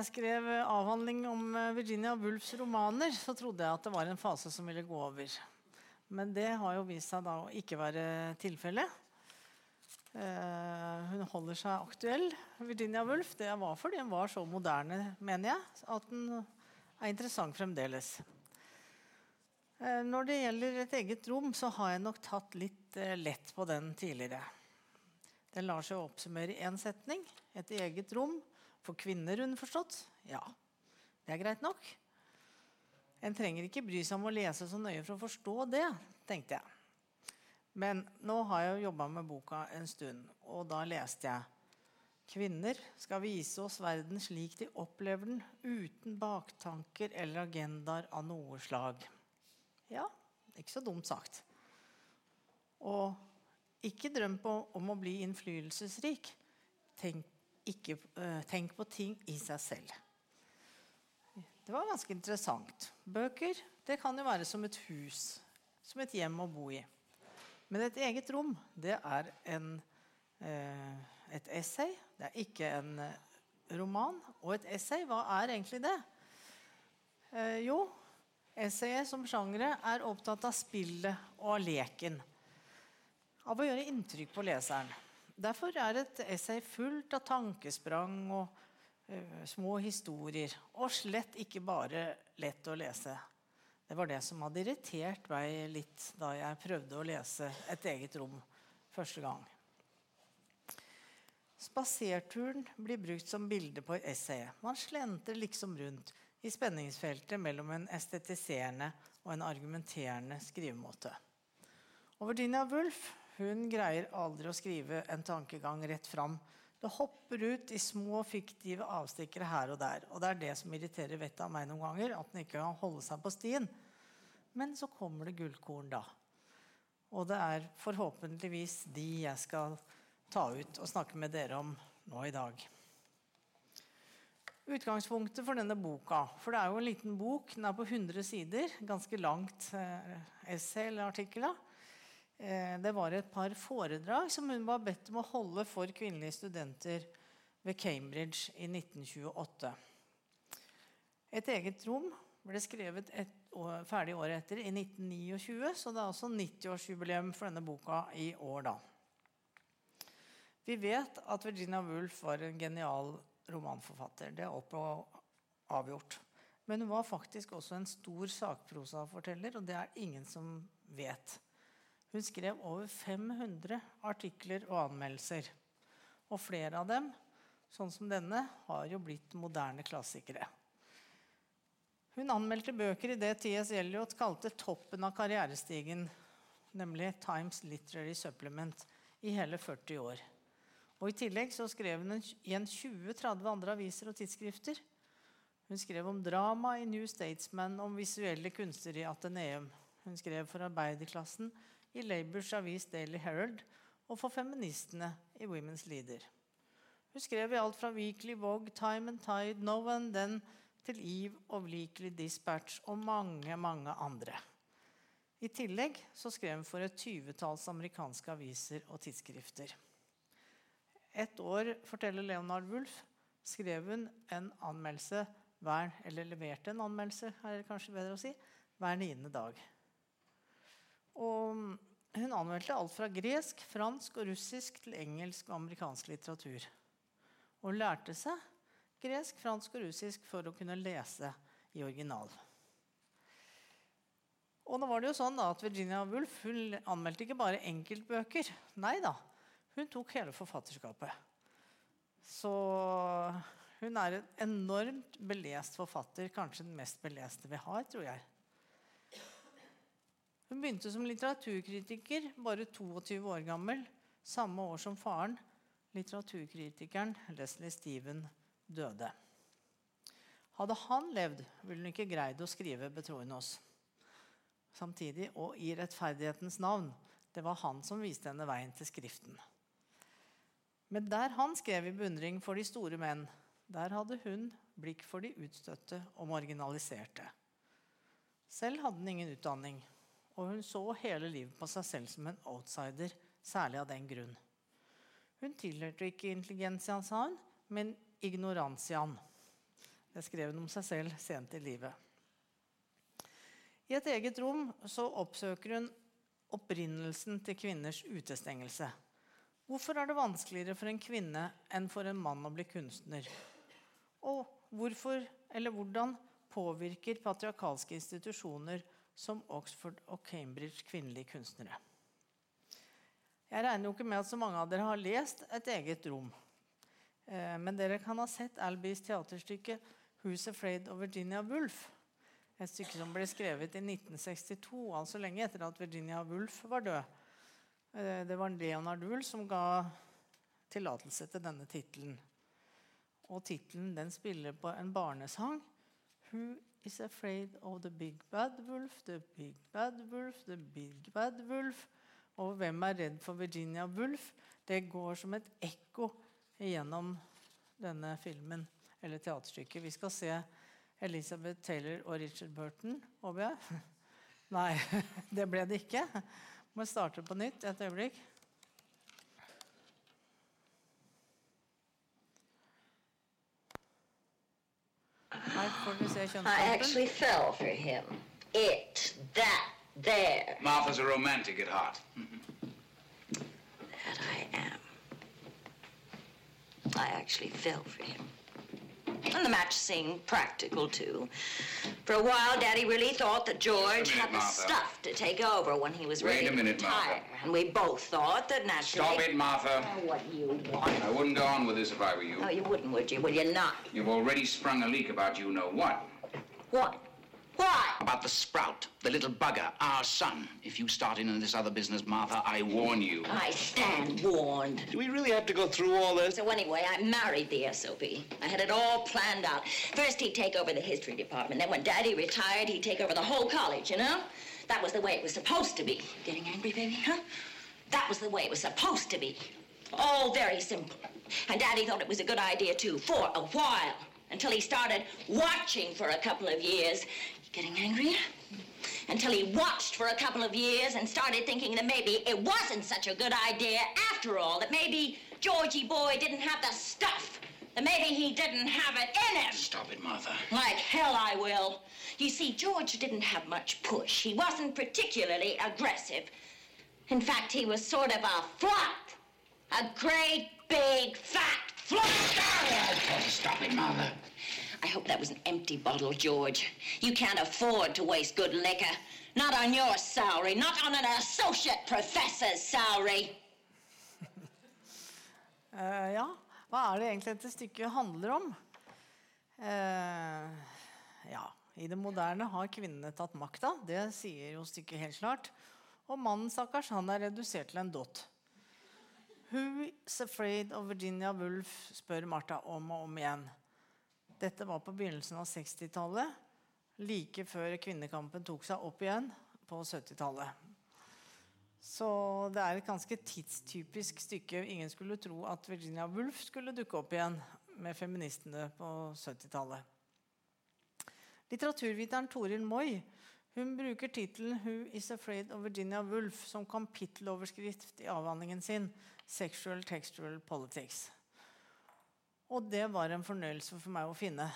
jeg skrev avhandling om eh, Virginia Woolfs romaner, så trodde jeg at det var en fase som ville gå over. Men det har jo vist seg da å ikke være tilfellet. Uh, hun holder seg aktuell. Virginia Woolf det var fordi hun var så moderne, mener jeg, at den er interessant fremdeles. Når det gjelder et eget rom, så har jeg nok tatt litt lett på den tidligere. Den lar seg oppsummere i én setning. Et eget rom for kvinner, underforstått. Ja, det er greit nok. En trenger ikke bry seg om å lese så nøye for å forstå det, tenkte jeg. Men nå har jeg jo jobba med boka en stund, og da leste jeg Kvinner skal vise oss verden slik de opplever den, uten baktanker eller agendaer av noe slag. Ja, ikke så dumt sagt. Og ikke drøm på, om å bli innflytelsesrik. Tenk, ikke, uh, tenk på ting i seg selv. Det var ganske interessant. Bøker det kan jo være som et hus, som et hjem å bo i. Men et eget rom, det er en, eh, et essay. Det er ikke en eh, roman. Og et essay, hva er egentlig det? Eh, jo, essayet som sjangre er opptatt av spillet og av leken. Av å gjøre inntrykk på leseren. Derfor er et essay fullt av tankesprang og uh, små historier. Og slett ikke bare lett å lese. Det var det som hadde irritert meg litt da jeg prøvde å lese et eget rom første gang. Spaserturen blir brukt som bilde på essayet. Man slentrer liksom rundt i spenningsfeltet mellom en estetiserende og en argumenterende skrivemåte. Og Virginia Woolf hun greier aldri å skrive en tankegang rett fram. Det hopper ut i små, fiktive avstikkere her og der. Og det er det som irriterer vettet av meg noen ganger, at den ikke kan holde seg på stien. Men så kommer det gullkorn, da. Og det er forhåpentligvis de jeg skal ta ut og snakke med dere om nå i dag. Utgangspunktet for denne boka For det er jo en liten bok. Den er på 100 sider. Ganske langt eh, essay eller artikkel. Eh, det var et par foredrag som hun var bedt om å holde for kvinnelige studenter ved Cambridge i 1928. Et eget rom ble skrevet et år, ferdig året etter, i 1929. Så det er også 90-årsjubileum for denne boka i år, da. Vi vet at Virginia Woolf var en genial romanforfatter. Det er opp og avgjort. Men hun var faktisk også en stor sakprosaforteller, og det er ingen som vet. Hun skrev over 500 artikler og anmeldelser. Og flere av dem, sånn som denne, har jo blitt moderne klassikere. Hun anmeldte bøker i det T.S. Eliot kalte toppen av karrierestigen, nemlig Times Literary Supplement, i hele 40 år. Og I tillegg så skrev hun igjen 20-30 andre aviser og tidsskrifter. Hun skrev om drama i New Statesman, om visuelle kunster i Ateneum. Hun skrev for arbeiderklassen i Labours avis Daily Herald og for feministene i Women's Leader. Hun skrev i alt fra Weekly Vogue, Time and Tide, Now and Then til Eve og Weekly Dispatch og mange, mange andre. I tillegg så skrev hun for et tyvetalls amerikanske aviser og tidsskrifter. Et år, forteller Leonard Wulff, skrev hun en anmeldelse hver, eller leverte en anmeldelse er det kanskje bedre å si, hver niende dag. Og anmeldte alt fra gresk, fransk og russisk til engelsk og amerikansk litteratur. Og lærte seg gresk, fransk og russisk for å kunne lese i original. Og nå var det jo sånn da, at Virginia Woolf hun anmeldte ikke bare enkeltbøker. Nei da, hun tok hele forfatterskapet. Så hun er en enormt belest forfatter. Kanskje den mest beleste vi har, tror jeg. Hun begynte som litteraturkritiker, bare 22 år gammel. Samme år som faren, litteraturkritikeren Leslie Steven døde. Hadde han levd, ville hun ikke greid å skrive 'Betroen oss'. Samtidig, og i rettferdighetens navn, det var han som viste henne veien til Skriften. Men der han skrev i beundring for de store menn, der hadde hun blikk for de utstøtte og marginaliserte. Selv hadde hun ingen utdanning, og hun så hele livet på seg selv som en outsider, særlig av den grunn. Hun tilhørte ikke intelligensiaen, sa hun, men ignorantiaen. Det skrev hun om seg selv sent i livet. I et eget rom så oppsøker hun opprinnelsen til kvinners utestengelse. Hvorfor er det vanskeligere for en kvinne enn for en mann å bli kunstner? Og hvorfor, eller hvordan, påvirker patriarkalske institusjoner som Oxford og Cambridge kvinnelige kunstnere? Jeg regner jo ikke med at så mange av dere har lest Et eget rom. Eh, men dere kan ha sett Albies teaterstykke 'Who's Afraid of Virginia Woolf'. Et stykke som ble skrevet i 1962, altså lenge etter at Virginia Woolf var død. Eh, det var Leonard Woolf som ga tillatelse til denne tittelen. Og tittelen spiller på en barnesang. Who is afraid of the big bad wolf, the big bad wolf, the big bad wolf? Og hvem er redd for Virginia Woolf? Det går som et ekko gjennom denne filmen eller teaterstykket. Vi skal se Elizabeth Taylor og Richard Burton, håper jeg. Nei, det ble det ikke. Må starte på nytt et øyeblikk. I actually fell for him. It, that, there. Martha's a romantic at heart. that I am. I actually fell for him. And the match seemed practical, too. For a while, Daddy really thought that George minute, had the Martha. stuff to take over when he was Wait ready a minute, to retire. Martha. And we both thought that naturally... Stop it, Martha. Oh, what you want? I wouldn't go on with this if I were you. Oh, you wouldn't, would you? Will you not? You've already sprung a leak about you know what. what. What? What? About the sprout, the little bugger, our son. If you start in on this other business, Martha, I warn you. I stand warned. Do we really have to go through all this? So anyway, I married the SOB. I had it all planned out. First, he'd take over the history department. Then when Daddy retired, he'd take over the whole college, you know? That was the way it was supposed to be. Getting angry, baby, huh? That was the way it was supposed to be. All very simple. And Daddy thought it was a good idea, too, for a while. Until he started watching for a couple of years. Getting angrier? Until he watched for a couple of years and started thinking that maybe it wasn't such a good idea after all. That maybe Georgie boy didn't have the stuff. That maybe he didn't have it in him. Stop it, Martha. Like hell I will. You see, George didn't have much push. He wasn't particularly aggressive. In fact, he was sort of a flut. A great, big, fat flut. Stop it, Martha. I hope that was an empty bottle, George. You can't afford to waste good liquor. Not on your salary, not on an associate professor's salary. uh, ja, hva er det egentlig dette stykket handler om? Uh, ja, i det moderne har kvinnene tatt makta. Det sier jo stykket helt klart. Og mannen, stakkars, han er redusert til en dott. Who's afraid of Virginia Woolf? spør Martha om og om igjen. Dette var på begynnelsen av 60-tallet, like før kvinnekampen tok seg opp igjen på 70-tallet. Så det er et ganske tidstypisk stykke. Ingen skulle tro at Virginia Woolf skulle dukke opp igjen med feministene på 70-tallet. Litteraturviteren Toril Moi hun bruker tittelen 'Who is afraid of Virginia Woolf' som kapitteloverskrift i avhandlingen sin 'Sexual Textual Politics'. Og det var en fornøyelse for meg å finne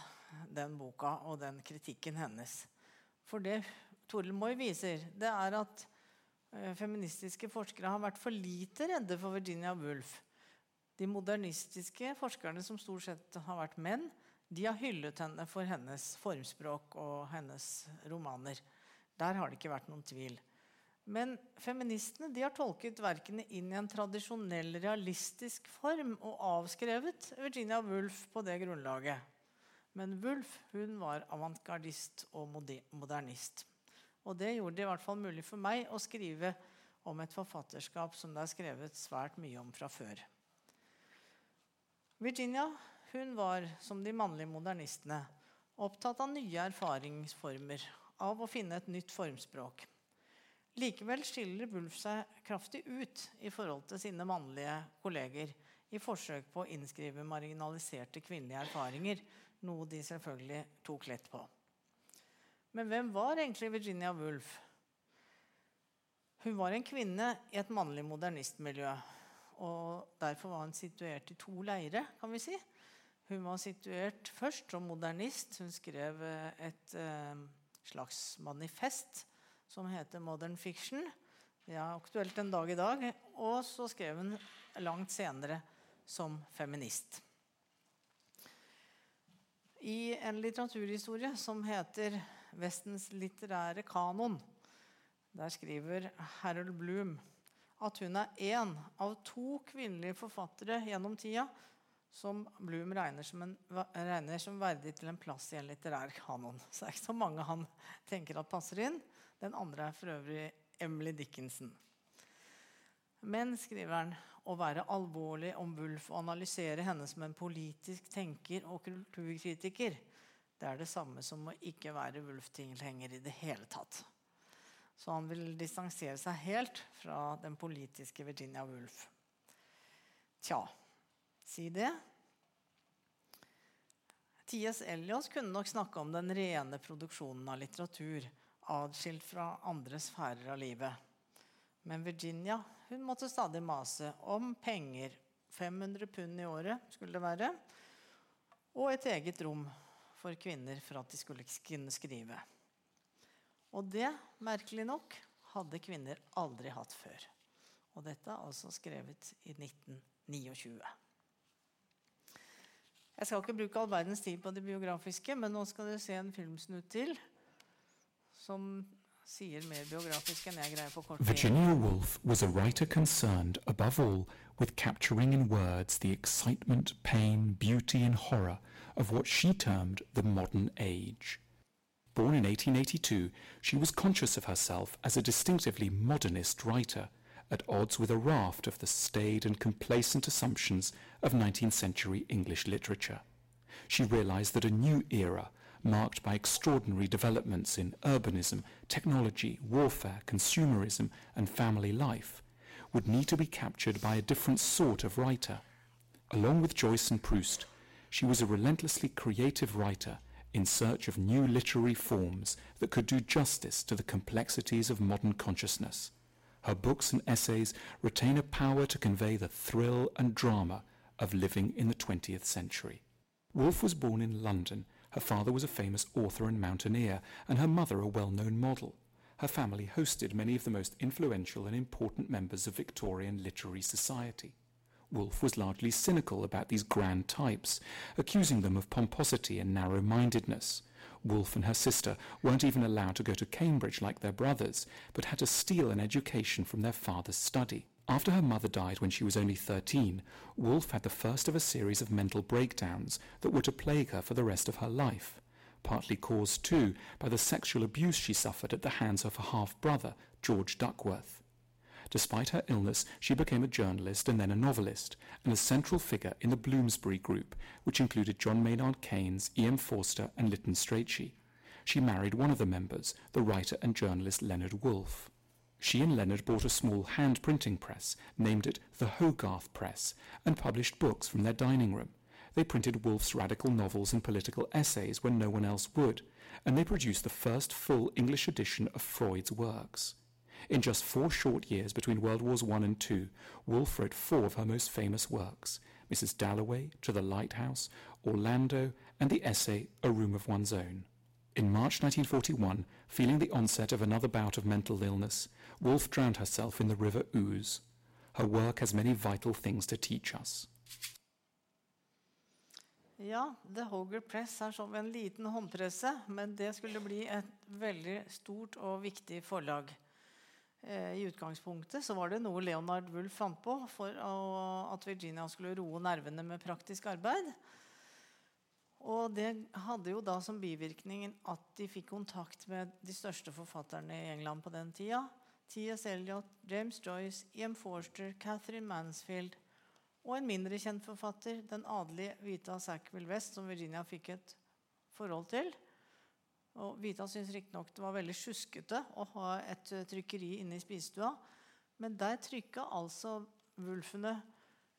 den boka og den kritikken hennes. For det Toril Moi viser, det er at eh, feministiske forskere har vært for lite redde for Virginia Woolf. De modernistiske forskerne, som stort sett har vært menn, de har hyllet henne for hennes formspråk og hennes romaner. Der har det ikke vært noen tvil. Men feministene de har tolket verkene inn i en tradisjonell realistisk form og avskrevet Virginia Woolf på det grunnlaget. Men Woolf hun var avantgardist og modernist. Og det gjorde det i hvert fall mulig for meg å skrive om et forfatterskap som det er skrevet svært mye om fra før. Virginia hun var, som de mannlige modernistene, opptatt av nye erfaringsformer, av å finne et nytt formspråk. Likevel skiller Wulf seg kraftig ut i forhold til sine mannlige kolleger i forsøk på å innskrive marginaliserte kvinnelige erfaringer, noe de selvfølgelig tok lett på. Men hvem var egentlig Virginia Woolf? Hun var en kvinne i et mannlig modernistmiljø. Og derfor var hun situert i to leire, kan vi si. Hun var situert først som modernist. Hun skrev eh, et eh, slags manifest som heter 'Modern Fiction'. Det er aktuelt en dag i dag. Og så skrev hun langt senere som feminist. I en litteraturhistorie som heter 'Vestens litterære kanon', der skriver Harold Bloom at hun er én av to kvinnelige forfattere gjennom tida som Bloom regner som, en, regner som, verdig til en plass i en litterær kanon. Så det er ikke så mange han tenker at passer inn. Den andre er for øvrig Emily Dickinson. Men, skriver han, å være alvorlig om Wulf og analysere henne som en politisk tenker og kulturkritiker, det er det samme som å ikke være Wulf-tilhenger i det hele tatt. Så han vil distansere seg helt fra den politiske Virginia Woolf. Tja, si det. T.S. Elias kunne nok snakke om den rene produksjonen av litteratur, adskilt fra andre sfærer av livet. Men Virginia hun måtte stadig mase om penger. 500 pund i året skulle det være. Og et eget rom for kvinner for at de skulle kunne skrive. Og det, merkelig nok, hadde kvinner aldri hatt før. Og dette er altså skrevet i 1929. Jeg skal ikke bruke all verdens tid på det biografiske, men nå skal dere se en filmsnutt til som Virginia Woolf was a writer concerned, above all, with capturing in words the excitement, pain, beauty, and horror of what she termed the modern age. Born in 1882, she was conscious of herself as a distinctively modernist writer, at odds with a raft of the staid and complacent assumptions of 19th century English literature. She realized that a new era, marked by extraordinary developments in urbanism, technology, warfare, consumerism, and family life, would need to be captured by a different sort of writer. Along with Joyce and Proust, she was a relentlessly creative writer in search of new literary forms that could do justice to the complexities of modern consciousness. Her books and essays retain a power to convey the thrill and drama of living in the 20th century. Woolf was born in London her father was a famous author and mountaineer, and her mother a well-known model. Her family hosted many of the most influential and important members of Victorian literary society. Woolf was largely cynical about these grand types, accusing them of pomposity and narrow-mindedness. Woolf and her sister weren't even allowed to go to Cambridge like their brothers, but had to steal an education from their father's study. After her mother died when she was only 13, Woolf had the first of a series of mental breakdowns that were to plague her for the rest of her life, partly caused, too, by the sexual abuse she suffered at the hands of her half-brother, George Duckworth. Despite her illness, she became a journalist and then a novelist, and a central figure in the Bloomsbury Group, which included John Maynard Keynes, E.M. Forster, and Lytton Strachey. She married one of the members, the writer and journalist Leonard Woolf. She and Leonard bought a small hand printing press, named it the Hogarth Press, and published books from their dining room. They printed Woolf's radical novels and political essays when no one else would, and they produced the first full English edition of Freud's works. In just four short years between World Wars I and II, Woolf wrote four of her most famous works Mrs. Dalloway, To the Lighthouse, Orlando, and the essay A Room of One's Own. In March 1941, feeling the onset of another bout of mental illness, Woolf drowned herself in the river Ouse. Her work has many vital things to teach us. Ja, The Hoger Press er som en liten håndpresse, men det skulle bli et veldig stort og viktig forlag. Eh, I utgangspunktet så var det noe Leonard Woolf fant på for at Virginia skulle roe nervene med praktisk arbeid. Og det hadde jo da som bivirkning at de fikk kontakt med de største forfatterne i England på den tida. T.S. Eliot, James Joyce, Ian Forster, Catherine Mansfield og en mindre kjent forfatter, den adelige Vita Sackville West, som Virginia fikk et forhold til. Og Vita syntes riktignok det var veldig sjuskete å ha et trykkeri inne i spisestua. Men der trykka altså Wulfene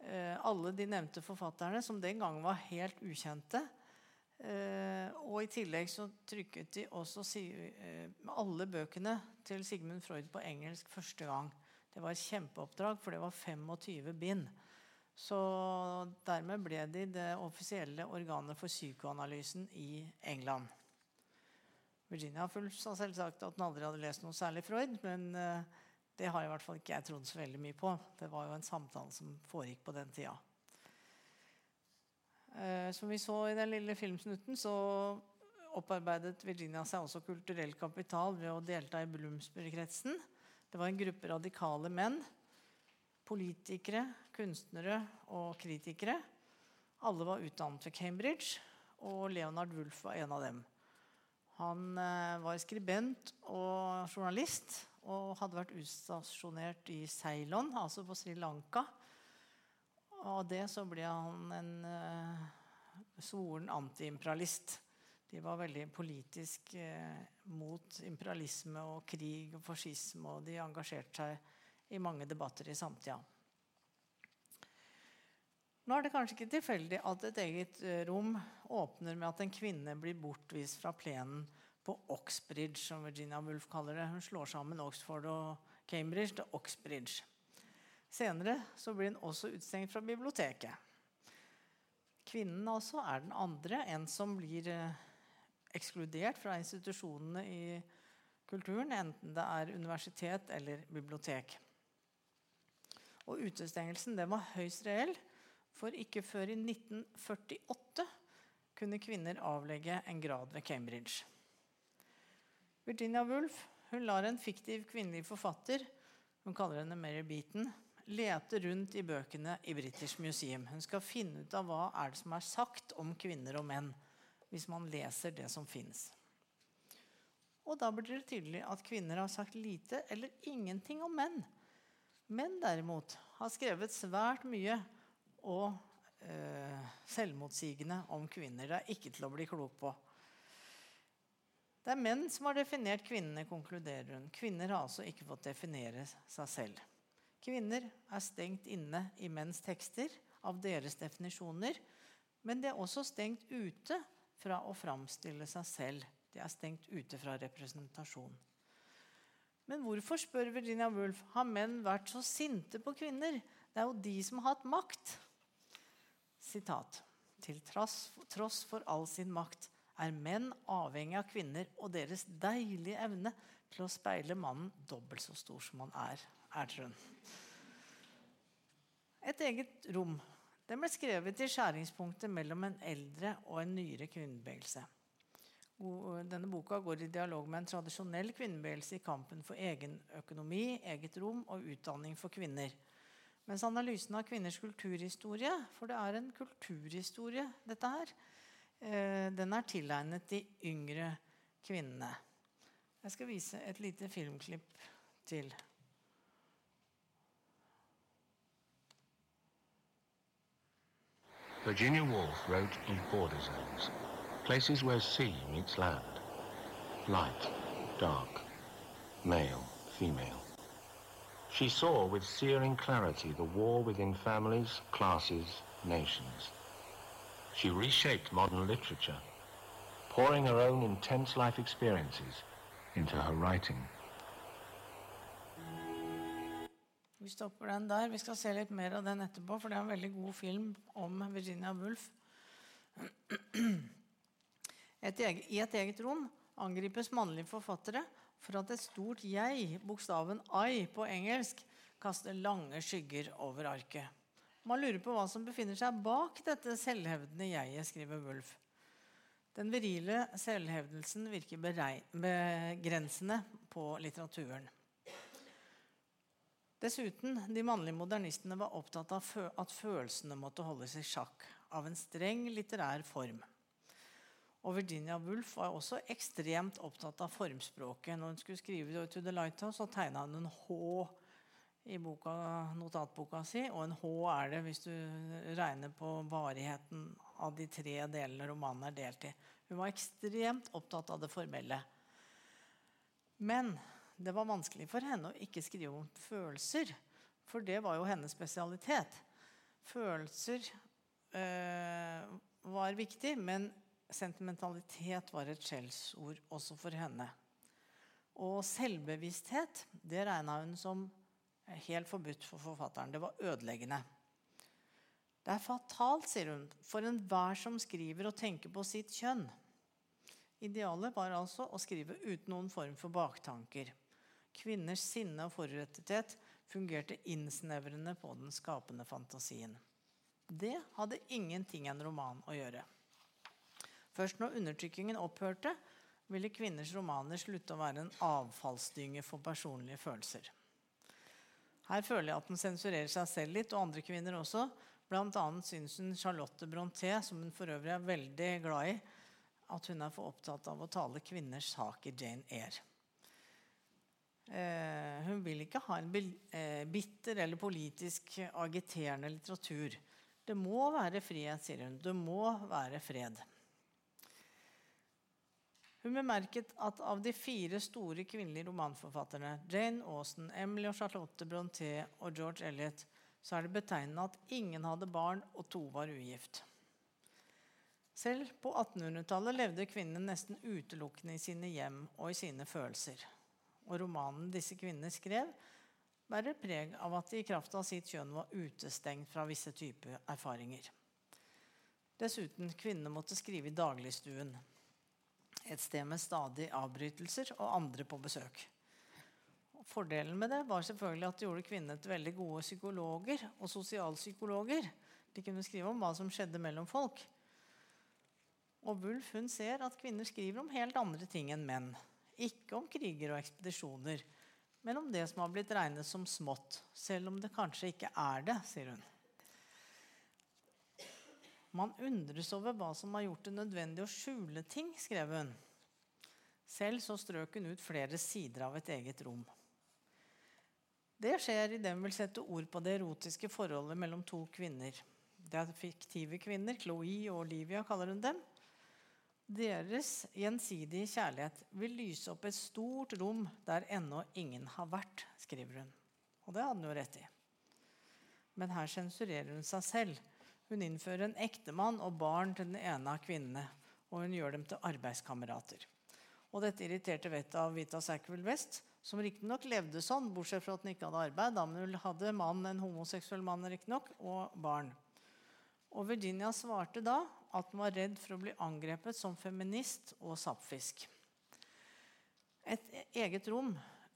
eh, alle de nevnte forfatterne, som den gangen var helt ukjente. Eh, og i tillegg så trykket de også eh, alle bøkene til Sigmund Freud på engelsk første gang. Det var et kjempeoppdrag, for det var 25 bind. Så dermed ble de det offisielle organet for psykoanalysen i England. Virginia Fulf sa selvsagt at hun aldri hadde lest noe særlig Freud, men eh, det har i hvert fall ikke jeg trodd så veldig mye på. Det var jo en samtale som foregikk på den tida. Eh, som vi så i den lille filmsnutten, så opparbeidet Virginia seg også kulturell kapital ved å delta i Bloomsbury-kretsen. Det var en gruppe radikale menn. Politikere, kunstnere og kritikere. Alle var utdannet ved Cambridge, og Leonard Wulff var en av dem. Han eh, var skribent og journalist og hadde vært utstasjonert i Ceylon, altså på Sri Lanka. Av det så ble han en uh, svoren antiimperialist. De var veldig politisk uh, mot imperialisme og krig og fascisme, og de engasjerte seg i mange debatter i samtida. Nå er det kanskje ikke tilfeldig at et eget uh, rom åpner med at en kvinne blir bortvist fra plenen på Oxbridge, som Virginia Woolf kaller det. Hun slår sammen Oxford og Cambridge til Oxbridge. Senere så blir hun også utestengt fra biblioteket. Kvinnen altså er den andre, en som blir eh, ekskludert fra institusjonene i kulturen, enten det er universitet eller bibliotek. Og Utestengelsen den var høyst reell, for ikke før i 1948 kunne kvinner avlegge en grad ved Cambridge. Virginia Woolf hun lar en fiktiv kvinnelig forfatter hun kaller henne Mary Beaton, lete rundt i bøkene i British Museum. Hun skal finne ut av hva er det som er sagt om kvinner og menn, hvis man leser det som fins. Og da blir det tydelig at kvinner har sagt lite eller ingenting om menn. Menn derimot har skrevet svært mye og eh, selvmotsigende om kvinner. Det er ikke til å bli klok på. Det er menn som har definert kvinnene, konkluderer hun. Kvinner har altså ikke fått definere seg selv. Kvinner er stengt inne i menns tekster av deres definisjoner, men de er også stengt ute fra å framstille seg selv. De er stengt ute fra representasjon. Men hvorfor, spør Virginia Woolf, har menn vært så sinte på kvinner? Det er jo de som har hatt makt. Sitat. Til tross, tross for all sin makt er menn avhengig av kvinner og deres deilige evne til å speile mannen dobbelt så stor som han er. Er Et eget rom Den ble skrevet i skjæringspunktet mellom en eldre og en nyere kvinnebevegelse. Denne boka går i dialog med en tradisjonell kvinnebevegelse i kampen for egen økonomi, eget rom og utdanning for kvinner. Mens analysen av kvinners kulturhistorie, for det er en kulturhistorie, dette her, Eh, den er tilegnet de yngre kvinnene. Jeg skal vise et lite filmklipp til. Virginia Woolf wrote in border zones, places where sea meets land. Light, dark, male, female. She saw with searing clarity the war within families, classes, nations. She reshaped modern literature, pouring her own intense life experiences into her writing. Vi stopper den der. Vi skal se litt mer av den etterpå, for det er en veldig god film om Virginia Woolf. Et eget, I et eget rom angripes mannlige forfattere for at et stort 'jeg', bokstaven 'I' på engelsk, kaster lange skygger over arket. Man lurer på hva som befinner seg bak dette selvhevdende jeget, skriver Wulf. Den virile selvhevdelsen virker begrensende på litteraturen. Dessuten, de mannlige modernistene var opptatt av at følelsene måtte holdes i sjakk av en streng litterær form. Og Virginia Woolf var også ekstremt opptatt av formspråket. Når hun skulle skrive 'To the Lighthouse', så tegna hun en H i boka, notatboka si, og en H er det hvis du regner på varigheten av de tre delene romanen er delt i. Hun var ekstremt opptatt av det formelle. Men det var vanskelig for henne å ikke skrive om følelser, for det var jo hennes spesialitet. Følelser eh, var viktig, men sentimentalitet var et skjellsord også for henne. Og selvbevissthet det regna hun som helt forbudt for forfatteren. Det var ødeleggende. Det er fatalt, sier hun, for enhver som skriver og tenker på sitt kjønn. Idealet var altså å skrive uten noen form for baktanker. Kvinners sinne og forurettethet fungerte innsnevrende på den skapende fantasien. Det hadde ingenting en roman å gjøre. Først når undertrykkingen opphørte, ville kvinners romaner slutte å være en avfallsdynge for personlige følelser. Her føler jeg at den sensurerer seg selv litt, og andre kvinner også. Blant annet syns hun Charlotte Bronté, som hun for øvrig er veldig glad i, at hun er for opptatt av å tale kvinners sak i Jane Eyre. Eh, hun vil ikke ha en eh, bitter eller politisk agiterende litteratur. Det må være frihet, sier hun. Det må være fred. Hun bemerket at av de fire store kvinnelige romanforfatterne, Jane Austen, Emily og Charlotte Bronté og George Eliot, så er det betegnende at ingen hadde barn, og to var ugift. Selv på 1800-tallet levde kvinnene nesten utelukkende i sine hjem og i sine følelser. Og romanen disse kvinnene skrev, bærer preg av at de i kraft av sitt kjønn var utestengt fra visse typer erfaringer. Dessuten, kvinnene måtte skrive i dagligstuen et sted med stadig avbrytelser og andre på besøk. Fordelen med det var selvfølgelig at det gjorde kvinnene til veldig gode psykologer og sosialpsykologer. De kunne skrive om hva som skjedde mellom folk. Og Wulf hun ser at kvinner skriver om helt andre ting enn menn. Ikke om kriger og ekspedisjoner, men om det som har blitt regnet som smått. Selv om det kanskje ikke er det, sier hun. Man undres over hva som har gjort det nødvendig å skjule ting, skrev hun. Selv så strøk hun ut flere sider av et eget rom. Det skjer idet hun vil sette ord på det erotiske forholdet mellom to kvinner. Det er fiktive kvinner, Chloé og Olivia kaller hun dem. Deres gjensidige kjærlighet vil lyse opp et stort rom der ennå ingen har vært, skriver hun. Og det hadde hun jo rett i. Men her sensurerer hun seg selv hun innfører en ektemann og barn til den ene av kvinnene. Og hun gjør dem til arbeidskamerater. Og dette irriterte vettet av Vita Sackville West, som riktignok levde sånn, bortsett fra at hun ikke hadde arbeid. Da, hun hadde mann, en homoseksuell mann riktignok, og barn. Og Virginia svarte da at hun var redd for å bli angrepet som feminist og sappfisk. Et eget rom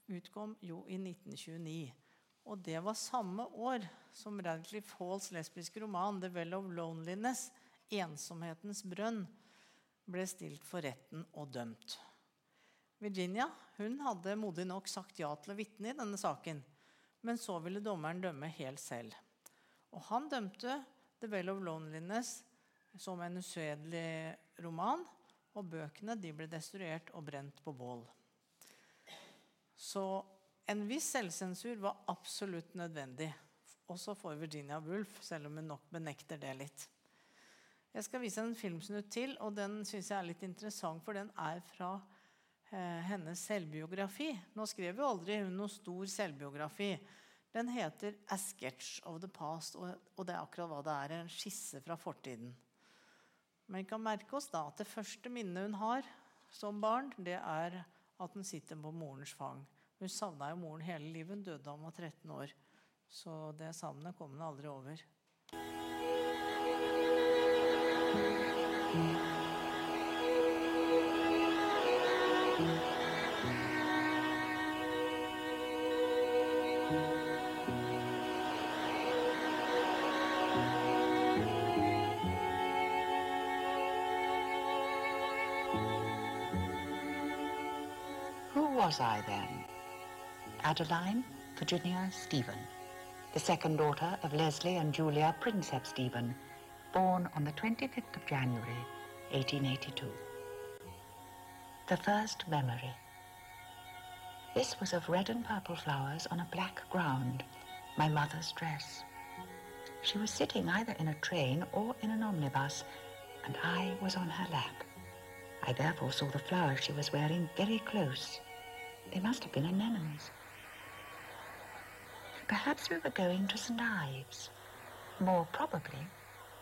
utkom jo i 1929. Og det var samme år som Radcliffe Halls lesbiske roman 'The Well of Loneliness', 'Ensomhetens brønn', ble stilt for retten og dømt. Virginia hun hadde modig nok sagt ja til å vitne i denne saken, men så ville dommeren dømme helt selv. Og han dømte 'The Well of Loneliness' som en usedelig roman, og bøkene ble destruert og brent på bål. Så en viss selvsensur var absolutt nødvendig, også for Virginia Woolf, selv om hun nok benekter det litt. Jeg skal vise en filmsnutt til, og den syns jeg er litt interessant, for den er fra eh, hennes selvbiografi. Nå skrev jo aldri hun noe stor selvbiografi. Den heter 'A Sketch of the Past', og, det er akkurat hva det er. En skisse fra fortiden. Men vi kan merke oss da at det første minnet hun har som barn, det er at hun sitter på morens fang. Hun savna jo moren hele livet. Hun døde da hun var 13 år. Så det savnet kom hun aldri over. Who was I then? Adeline Virginia Stephen, the second daughter of Leslie and Julia Prinsep Stephen, born on the 25th of January, 1882. The first memory. This was of red and purple flowers on a black ground, my mother's dress. She was sitting either in a train or in an omnibus, and I was on her lap. I therefore saw the flowers she was wearing very close. They must have been anemones. Perhaps we were going to St. Ives. More probably,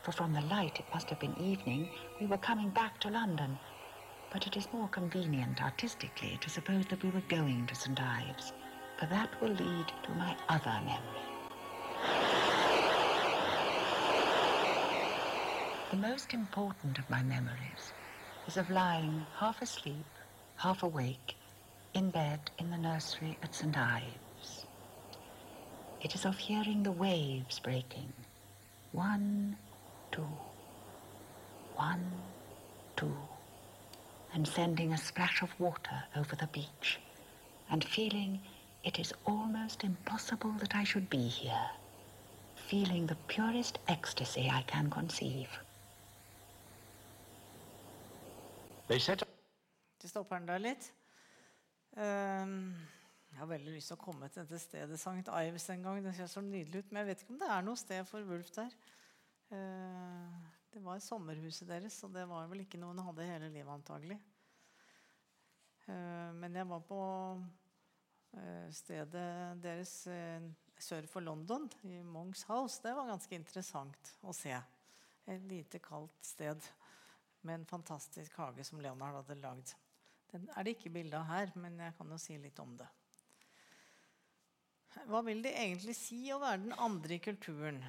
for from the light it must have been evening, we were coming back to London. But it is more convenient artistically to suppose that we were going to St. Ives, for that will lead to my other memory. The most important of my memories is of lying half asleep, half awake, in bed in the nursery at St. Ives. It is of hearing the waves breaking. One, two, one, two, and sending a splash of water over the beach, and feeling it is almost impossible that I should be here, feeling the purest ecstasy I can conceive. They set Så stopper den der litt. Ehm, jeg har veldig lyst til å komme til dette stedet St. Ives en gang. Det ser så nydelig ut, Men jeg vet ikke om det er noe sted for Wulf der. Eh, det var sommerhuset deres, og det var vel ikke noe hun hadde hele livet antagelig. Eh, men jeg var på eh, stedet deres eh, sør for London, i Monks House. Det var ganske interessant å se. Et lite, kaldt sted med en fantastisk hage som Leonard hadde lagd. Den er det ikke bilde av her, men jeg kan jo si litt om det. Hva vil det egentlig si å være den andre i kulturen?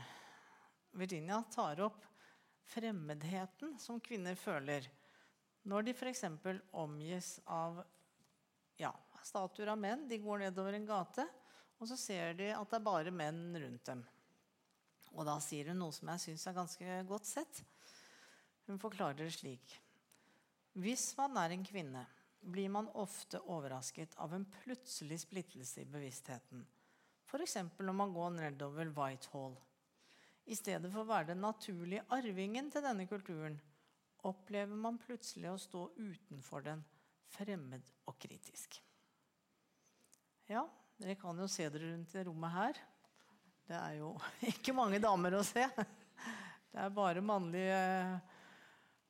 Virginia tar opp fremmedheten som kvinner føler når de f.eks. omgis av ja, statuer av menn. De går nedover en gate, og så ser de at det er bare menn rundt dem. Og da sier hun noe som jeg syns er ganske godt sett. Hun forklarer det slik. Hvis man er en kvinne, blir man ofte overrasket av en plutselig splittelse i bevisstheten. F.eks. når man går nedover Whitehall. I stedet for å være den naturlige arvingen til denne kulturen, opplever man plutselig å stå utenfor den, fremmed og kritisk. Ja, dere kan jo se dere rundt i rommet her. Det er jo ikke mange damer å se. Det er bare mannlige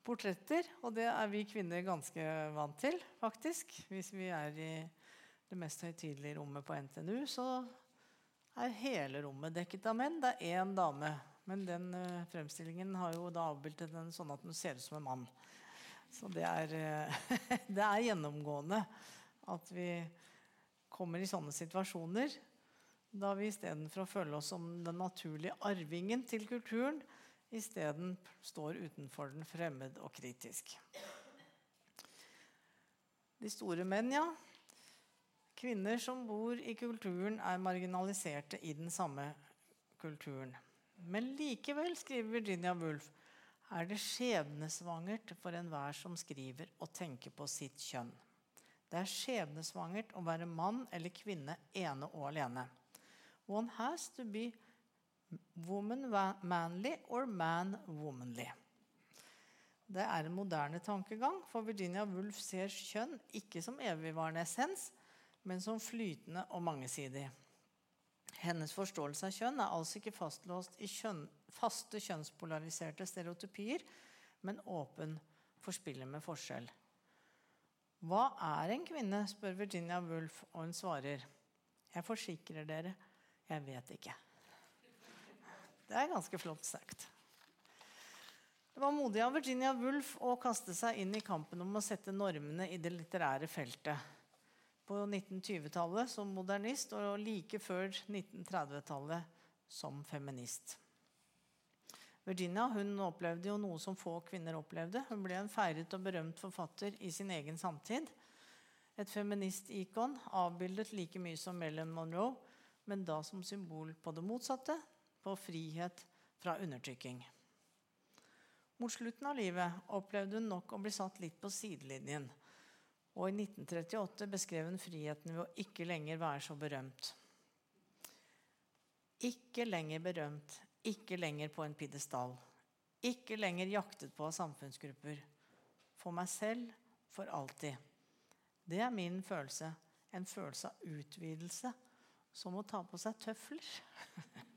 portretter, og det er vi kvinner ganske vant til, faktisk. Hvis vi er i det mest høytidelige rommet på NTNU, så er hele rommet dekket av menn. Det er én dame, men den uh, fremstillingen har jo da avbildet den sånn at den ser ut som en mann. Så det er, uh, det er gjennomgående at vi kommer i sånne situasjoner da vi istedenfor å føle oss som den naturlige arvingen til kulturen, isteden står utenfor den fremmed og kritisk. De store menn, ja. Kvinner som bor i kulturen, er marginaliserte i den samme kulturen. Men likevel, skriver Virginia Woolf, er det skjebnesvangert for enhver som skriver og tenker på sitt kjønn. Det er skjebnesvangert å være mann eller kvinne ene og alene. One has to be woman manly or man womanly. Det er en moderne tankegang, for Virginia Woolf ser kjønn ikke som evigvarende essens, men som flytende og mangesidig. Hennes forståelse av kjønn er altså ikke fastlåst i kjønn, faste kjønnspolariserte stereotypier, men åpen for spillet med forskjell. Hva er en kvinne? spør Virginia Woolf, og hun svarer. Jeg forsikrer dere, jeg vet ikke. Det er ganske flott sagt. Det var modig av Virginia Woolf å kaste seg inn i kampen om å sette normene i det litterære feltet. På 1920-tallet som modernist og like før 1930-tallet som feminist. Virginia hun opplevde jo noe som få kvinner opplevde. Hun ble en feiret og berømt forfatter i sin egen samtid. Et feministikon avbildet like mye som Marilyn Monroe, men da som symbol på det motsatte, på frihet fra undertrykking. Mot slutten av livet opplevde hun nok å bli satt litt på sidelinjen. Og i 1938 beskrev hun friheten ved å ikke lenger være så berømt. Ikke lenger berømt, ikke lenger på en pidestall. Ikke lenger jaktet på av samfunnsgrupper. For meg selv, for alltid. Det er min følelse. En følelse av utvidelse. Som å ta på seg tøfler.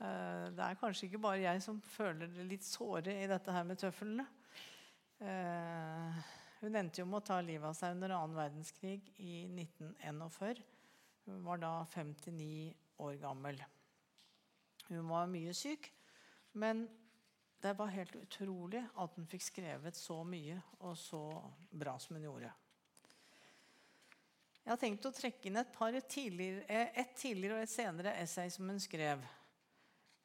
Eh, det er kanskje ikke bare jeg som føler det litt såre i dette her med tøflene. Eh, hun endte jo med å ta livet av seg under annen verdenskrig i 1941. Hun var da 59 år gammel. Hun var mye syk, men det var helt utrolig at hun fikk skrevet så mye og så bra som hun gjorde. Jeg har tenkt å trekke inn et, tidligere, et tidligere og et senere essay som hun skrev.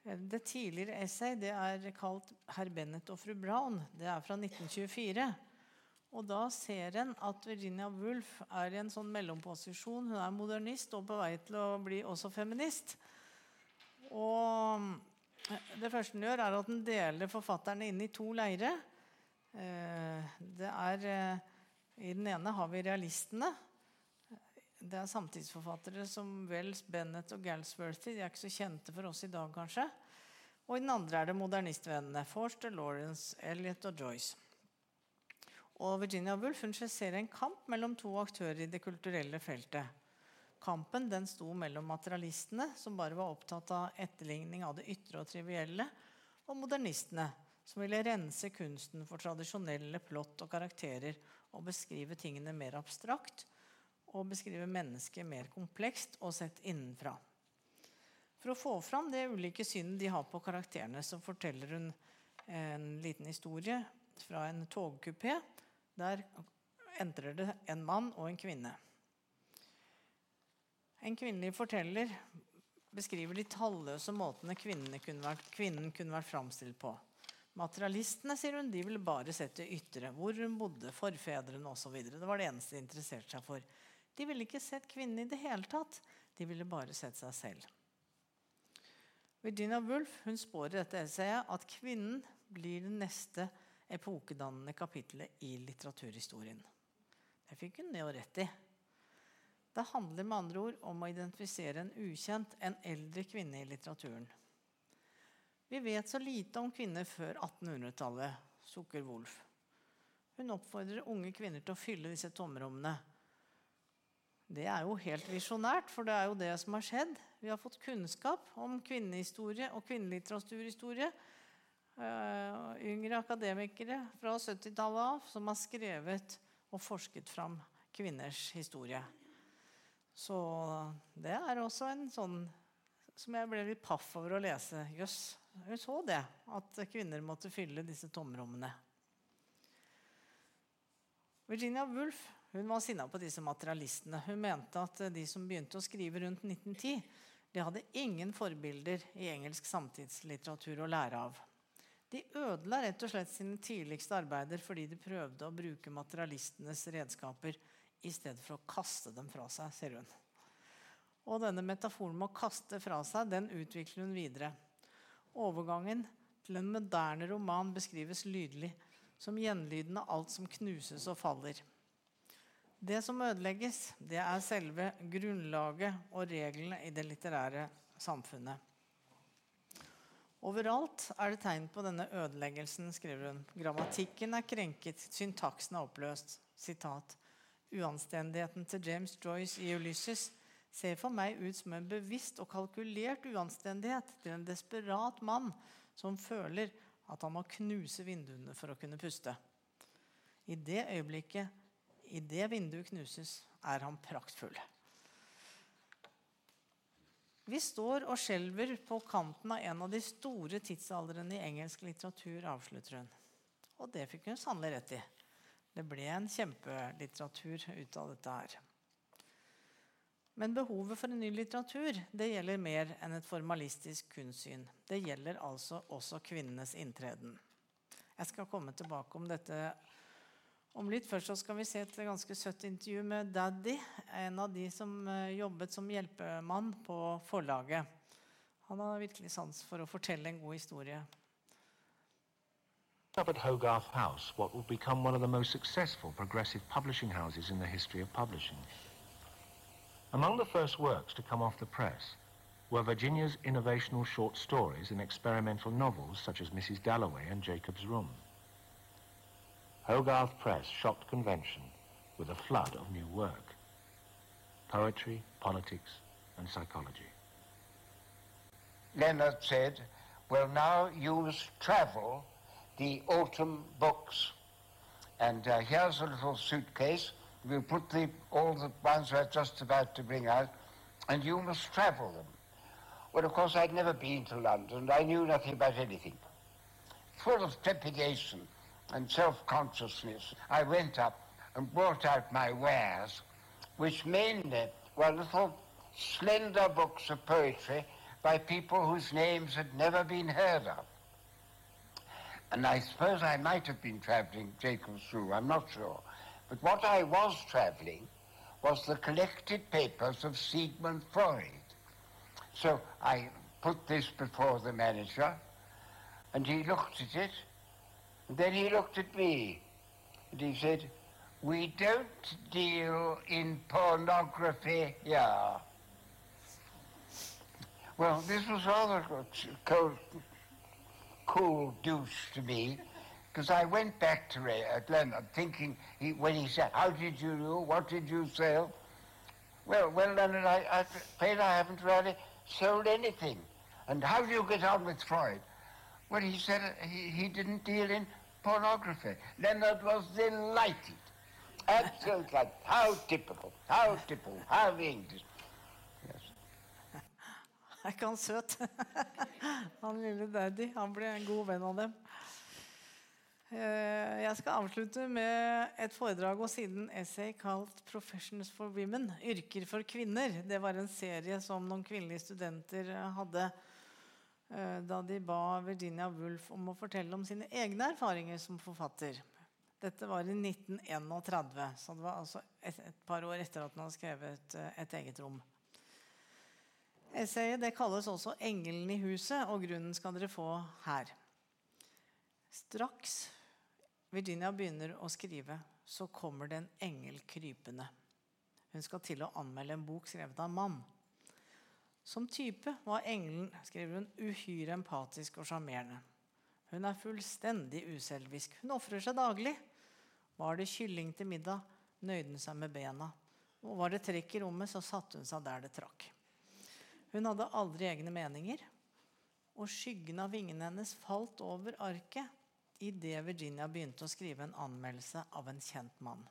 Det tidligere essay det er kalt 'Herr Bennett og fru Brown'. Det er fra 1924. Og da ser en at Virginia Woolf er i en sånn mellomposisjon. Hun er modernist og på vei til å bli også feminist. Og det første hun gjør, er at hun deler forfatterne inn i to leirer. Det er, I den ene har vi realistene. Det er samtidsforfattere som Wells, Bennett og Galsworthy. De er ikke så kjente for oss i dag, kanskje. Og i den andre er det modernistvennene. Forster, Lawrence, Elliot og Joyce. Og Virginia Woolf hun skisserer en kamp mellom to aktører i det kulturelle feltet. Kampen den sto mellom materialistene, som bare var opptatt av etterligning av det ytre og trivielle, og modernistene, som ville rense kunsten for tradisjonelle plott og karakterer og beskrive tingene mer abstrakt og beskrive mennesket mer komplekst og sett innenfra. For å få fram det ulike synet de har på karakterene, så forteller hun en liten historie fra en togkupé. Der entrer det en mann og en kvinne. En kvinnelig forteller beskriver de talløse måtene kunne vært, kvinnen kunne vært framstilt på. Materialistene sier hun, de ville bare sett det ytre, hvor hun bodde, forfedrene osv. Det var det eneste de interesserte seg for. De ville ikke sett kvinnen i det hele tatt. De ville bare sett seg selv. Virginia Woolf hun spår i dette essayet at kvinnen blir det neste epokedannende kapittelet i litteraturhistorien. Det fikk hun det rett i. Det handler med andre ord om å identifisere en ukjent, en eldre kvinne i litteraturen. Vi vet så lite om kvinner før 1800-tallet, sukker Wolf. Hun oppfordrer unge kvinner til å fylle disse tomrommene det er jo helt visjonært, for det er jo det som har skjedd. Vi har fått kunnskap om kvinnehistorie og kvinnelitteraturhistorie. Uh, yngre akademikere fra 70-tallet av som har skrevet og forsket fram kvinners historie. Så det er også en sånn som jeg ble litt paff over å lese. Jøss, hun så det. At kvinner måtte fylle disse tomrommene. Virginia Woolf hun var sinna på disse materialistene. Hun mente at de som begynte å skrive rundt 1910, de hadde ingen forbilder i engelsk samtidslitteratur å lære av. De ødela rett og slett sine tidligste arbeider fordi de prøvde å bruke materialistenes redskaper i stedet for å kaste dem fra seg, ser hun. Og denne metaforen med å kaste fra seg den utvikler hun videre. Overgangen til en moderne roman beskrives lydelig som gjenlyden av alt som knuses og faller. Det som ødelegges, det er selve grunnlaget og reglene i det litterære samfunnet. Overalt er det tegn på denne ødeleggelsen, skriver hun. Grammatikken er krenket, syntaksen er oppløst. Sitat. Uanstendigheten til James Joyce i Ulysses ser for meg ut som en bevisst og kalkulert uanstendighet til en desperat mann som føler at han må knuse vinduene for å kunne puste. I det øyeblikket Idet vinduet knuses, er han praktfull. Vi står og skjelver på kanten av en av de store tidsaldrene i engelsk litteratur, avslutter hun. Og det fikk hun sannelig rett i. Det ble en kjempelitteratur ut av dette her. Men behovet for en ny litteratur det gjelder mer enn et formalistisk kunstsyn. Det gjelder altså også kvinnenes inntreden. Jeg skal komme tilbake om dette om litt først så skal vi se et ganske søtt intervju med Daddy, en av de som eh, jobbet som hjelpemann på forlaget. Han har virkelig sans for å fortelle en god historie. Up at Hogarth House, what will become one of the most successful progressive publishing houses in the history of publishing. Among the first works to come off the press were Virginia's innovational short stories and experimental novels such as Mrs. Dalloway and Jacob's Room. Hogarth Press shocked convention with a flood of new work. Poetry, politics, and psychology. Leonard said, we'll now use travel, the autumn books. And uh, here's a little suitcase. We'll put the, all the ones we're just about to bring out, and you must travel them. Well, of course, I'd never been to London. I knew nothing about anything. Full of trepidation, and self-consciousness, I went up and brought out my wares, which mainly were little slender books of poetry by people whose names had never been heard of. And I suppose I might have been traveling Jacobs through, I'm not sure. But what I was traveling was the collected papers of Sigmund Freud. So I put this before the manager, and he looked at it, then he looked at me, and he said, We don't deal in pornography here. Well, this was rather a cold, cool douche to me, because I went back to at Leonard thinking, he, when he said, How did you do? What did you sell? Well, well, Leonard, I, I afraid I haven't really sold anything. And how do you get on with Freud? Well, he said uh, he, he didn't deal in pornography. Leonard was delighted. Absolutely. how typical. How typical. How English. Er ikke han søt? han lille daddy. Han ble en god venn av dem. Eh, Jeg skal avslutte med et foredrag og siden essay kalt 'Professions for Women'. Yrker for kvinner. Det var en serie som noen kvinnelige studenter hadde da de ba Virginia Woolf om å fortelle om sine egne erfaringer som forfatter. Dette var i 1931, så det var altså et, et par år etter at hun hadde skrevet eh, et eget rom. Essayet det kalles også 'Engelen i huset', og grunnen skal dere få her. Straks Virginia begynner å skrive, så kommer det en engel krypende. Hun skal til å anmelde en bok skrevet av en mann. Som type var engelen skriver hun, uhyre empatisk og sjarmerende. Hun er fullstendig uselvisk. Hun ofrer seg daglig. Var det kylling til middag, nøyde hun seg med bena. Og var det trekk i rommet, så satte hun seg der det trakk. Hun hadde aldri egne meninger, og skyggen av vingene hennes falt over arket idet Virginia begynte å skrive en anmeldelse av en kjent mann.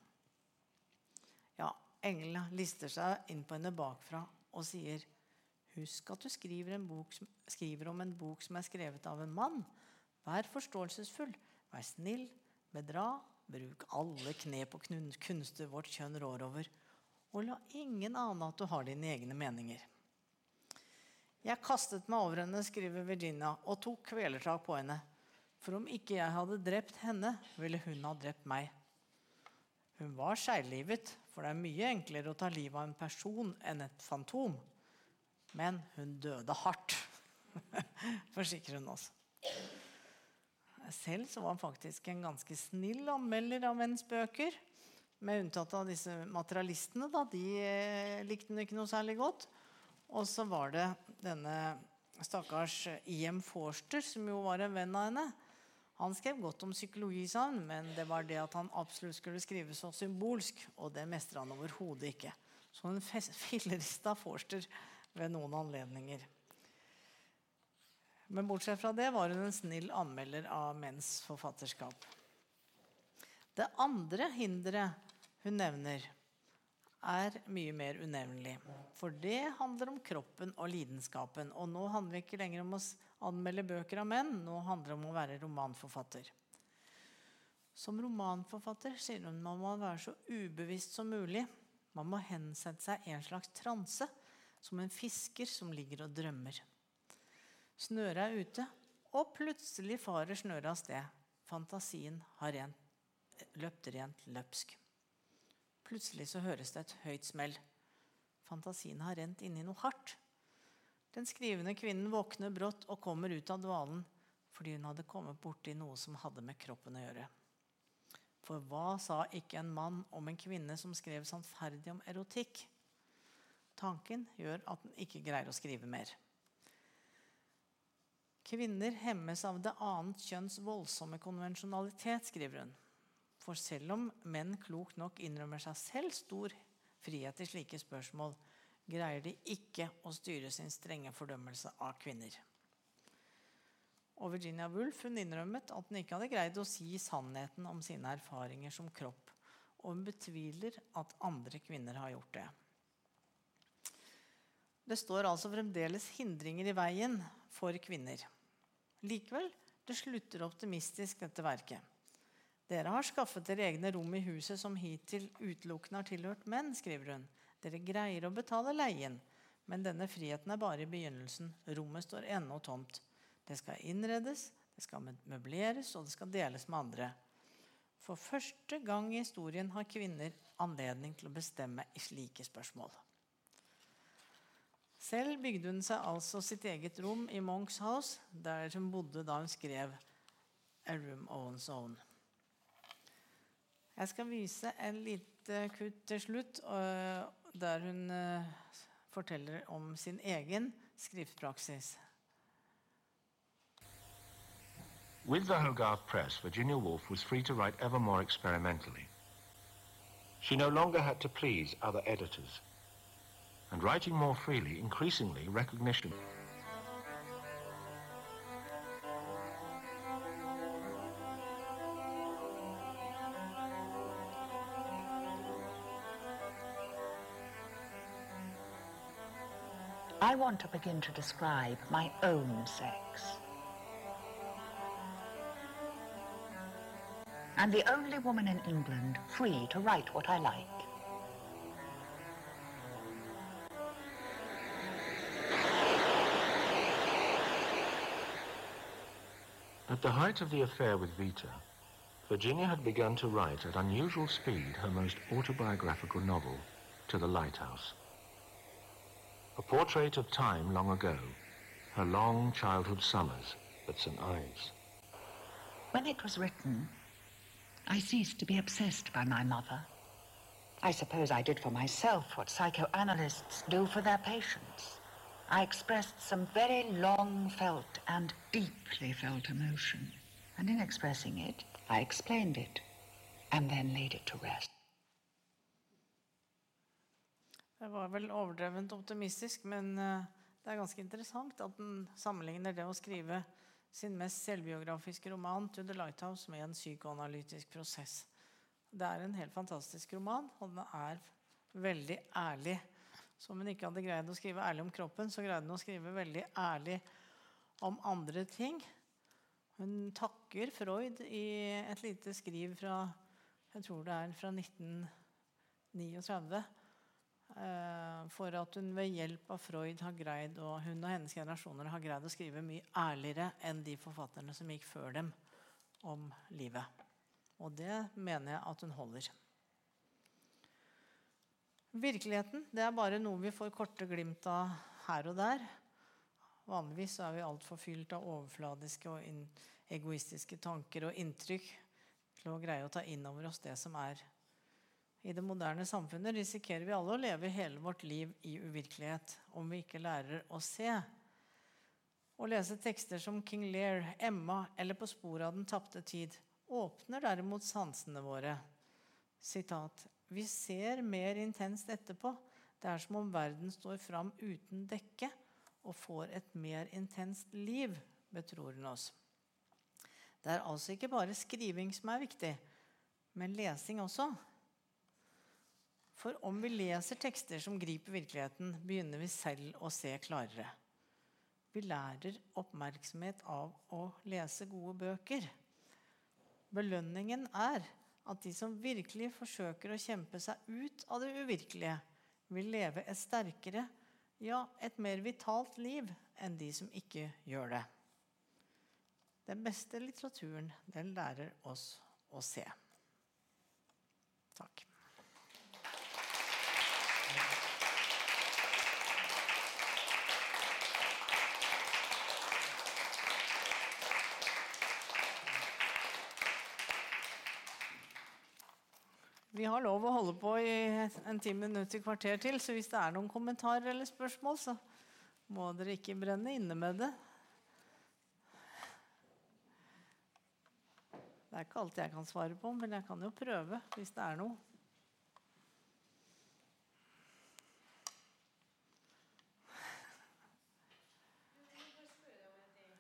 Ja, englene lister seg inn på henne bakfra og sier Husk at du skriver, bok, skriver, om en bok som er skrevet av en mann. Vær forståelsesfull, vær snill, bedra, bruk alle knep og kunster vårt kjønn rår over, og la ingen ane at du har dine egne meninger. Jeg kastet meg over henne, skriver Virginia, og tok kvelertak på henne. For om ikke jeg hadde drept henne, ville hun ha drept meg. Hun var skeivlivet, for det er mye enklere å ta livet av en person enn et fantom. Men hun døde hardt, forsikrer hun oss. Selv så var han faktisk en ganske snill anmelder av menns bøker. Med unntatt av disse materialistene. Da. De eh, likte hun ikke noe særlig godt. Og så var det denne stakkars I.M. Forster, som jo var en venn av henne. Han skrev godt om psykologi, sa han, men det var det at han absolutt skulle skrive så symbolsk. Og det mestrer han overhodet ikke. Så hun fillerista Forster ved noen anledninger. Men bortsett fra det var hun en snill anmelder av menns forfatterskap. Det andre hinderet hun nevner, er mye mer unevnelig. For det handler om kroppen og lidenskapen. Og nå handler det ikke lenger om å anmelde bøker av menn, nå handler det om å være romanforfatter. Som romanforfatter sier hun man må være så ubevisst som mulig. Man må hensette seg i en slags transe, som en fisker som ligger og drømmer. Snøret er ute, og plutselig farer snøret av sted. Fantasien har rent, løpt rent løpsk. Plutselig så høres det et høyt smell. Fantasien har rent inn i noe hardt. Den skrivende kvinnen våkner brått og kommer ut av dvalen fordi hun hadde kommet borti noe som hadde med kroppen å gjøre. For hva sa ikke en mann om en kvinne som skrev sannferdig om erotikk? Tanken gjør at den ikke greier å skrive mer. Kvinner hemmes av det annet kjønns voldsomme konvensjonalitet, skriver hun. For selv om menn klokt nok innrømmer seg selv stor frihet i slike spørsmål, greier de ikke å styre sin strenge fordømmelse av kvinner. Og Virginia Woolf hun innrømmet at hun ikke hadde greid å si sannheten om sine erfaringer som kropp, og hun betviler at andre kvinner har gjort det. Det står altså fremdeles hindringer i veien for kvinner. Likevel, det slutter optimistisk, dette verket. Dere har skaffet dere egne rom i huset som hittil utelukkende har tilhørt menn, skriver hun. Dere greier å betale leien, Men denne friheten er bare i begynnelsen. Rommet står ennå tomt. Det skal innredes, det skal møbleres, og det skal deles med andre. For første gang i historien har kvinner anledning til å bestemme i slike spørsmål. Selv bygde hun seg altså sitt eget rom i Monks House, der hun bodde da hun skrev A Room Owns Own. Jeg skal vise en lite kutt til slutt, der hun forteller om sin egen skriftpraksis. With the Hogarth Press, Virginia Woolf was free to write ever more experimentally. She no longer had to please other editors. And writing more freely, increasingly recognition. I want to begin to describe my own sex. I'm the only woman in England free to write what I like. The height of the affair with Vita, Virginia had begun to write at unusual speed her most autobiographical novel, To the Lighthouse. A portrait of time long ago, her long childhood summers at St. Ives. When it was written, I ceased to be obsessed by my mother. I suppose I did for myself what psychoanalysts do for their patients. I expressed some very long felt and deeply felt emotion. And in expressing it, I explained it and then laid it to rest. Det var vel overdrevent optimistisk, men eh, det er ganske interessant at den sammenligner det å skrive sin mest selvbiografiske roman 'To the Lighthouse' med en psykoanalytisk prosess. Det er en helt fantastisk roman, og den er veldig ærlig. Som hun ikke hadde greid å skrive ærlig om kroppen, så greide hun å skrive veldig ærlig om andre ting. Hun takker Freud i et lite skriv fra jeg tror det er fra 1939 Eh, for at hun ved hjelp av Freud har greid og hun og hennes generasjoner har greid å skrive mye ærligere enn de forfatterne som gikk før dem om livet. Og det mener jeg at hun holder. Virkeligheten det er bare noe vi får korte glimt av her og der. Vanligvis er vi altfor fylt av overfladiske og egoistiske tanker og inntrykk til å greie å ta inn over oss det som er i det moderne samfunnet risikerer vi alle å leve hele vårt liv i uvirkelighet om vi ikke lærer å se. Å lese tekster som King Lear, Emma eller På sporet av den tapte tid åpner derimot sansene våre. Sitat, Vi ser mer intenst etterpå. Det er som om verden står fram uten dekke og får et mer intenst liv, betror hun oss. Det er altså ikke bare skriving som er viktig, men lesing også. For om vi leser tekster som griper virkeligheten, begynner vi selv å se klarere. Vi lærer oppmerksomhet av å lese gode bøker. Belønningen er at de som virkelig forsøker å kjempe seg ut av det uvirkelige, vil leve et sterkere, ja, et mer vitalt liv enn de som ikke gjør det. Den beste litteraturen, den lærer oss å se. Takk. Vi har lov å holde på i en ti minutter, kvarter til, så hvis det er noen kommentarer eller spørsmål, så må dere ikke brenne inne med det. Det er ikke alt jeg kan svare på, men jeg kan jo prøve hvis det er noe.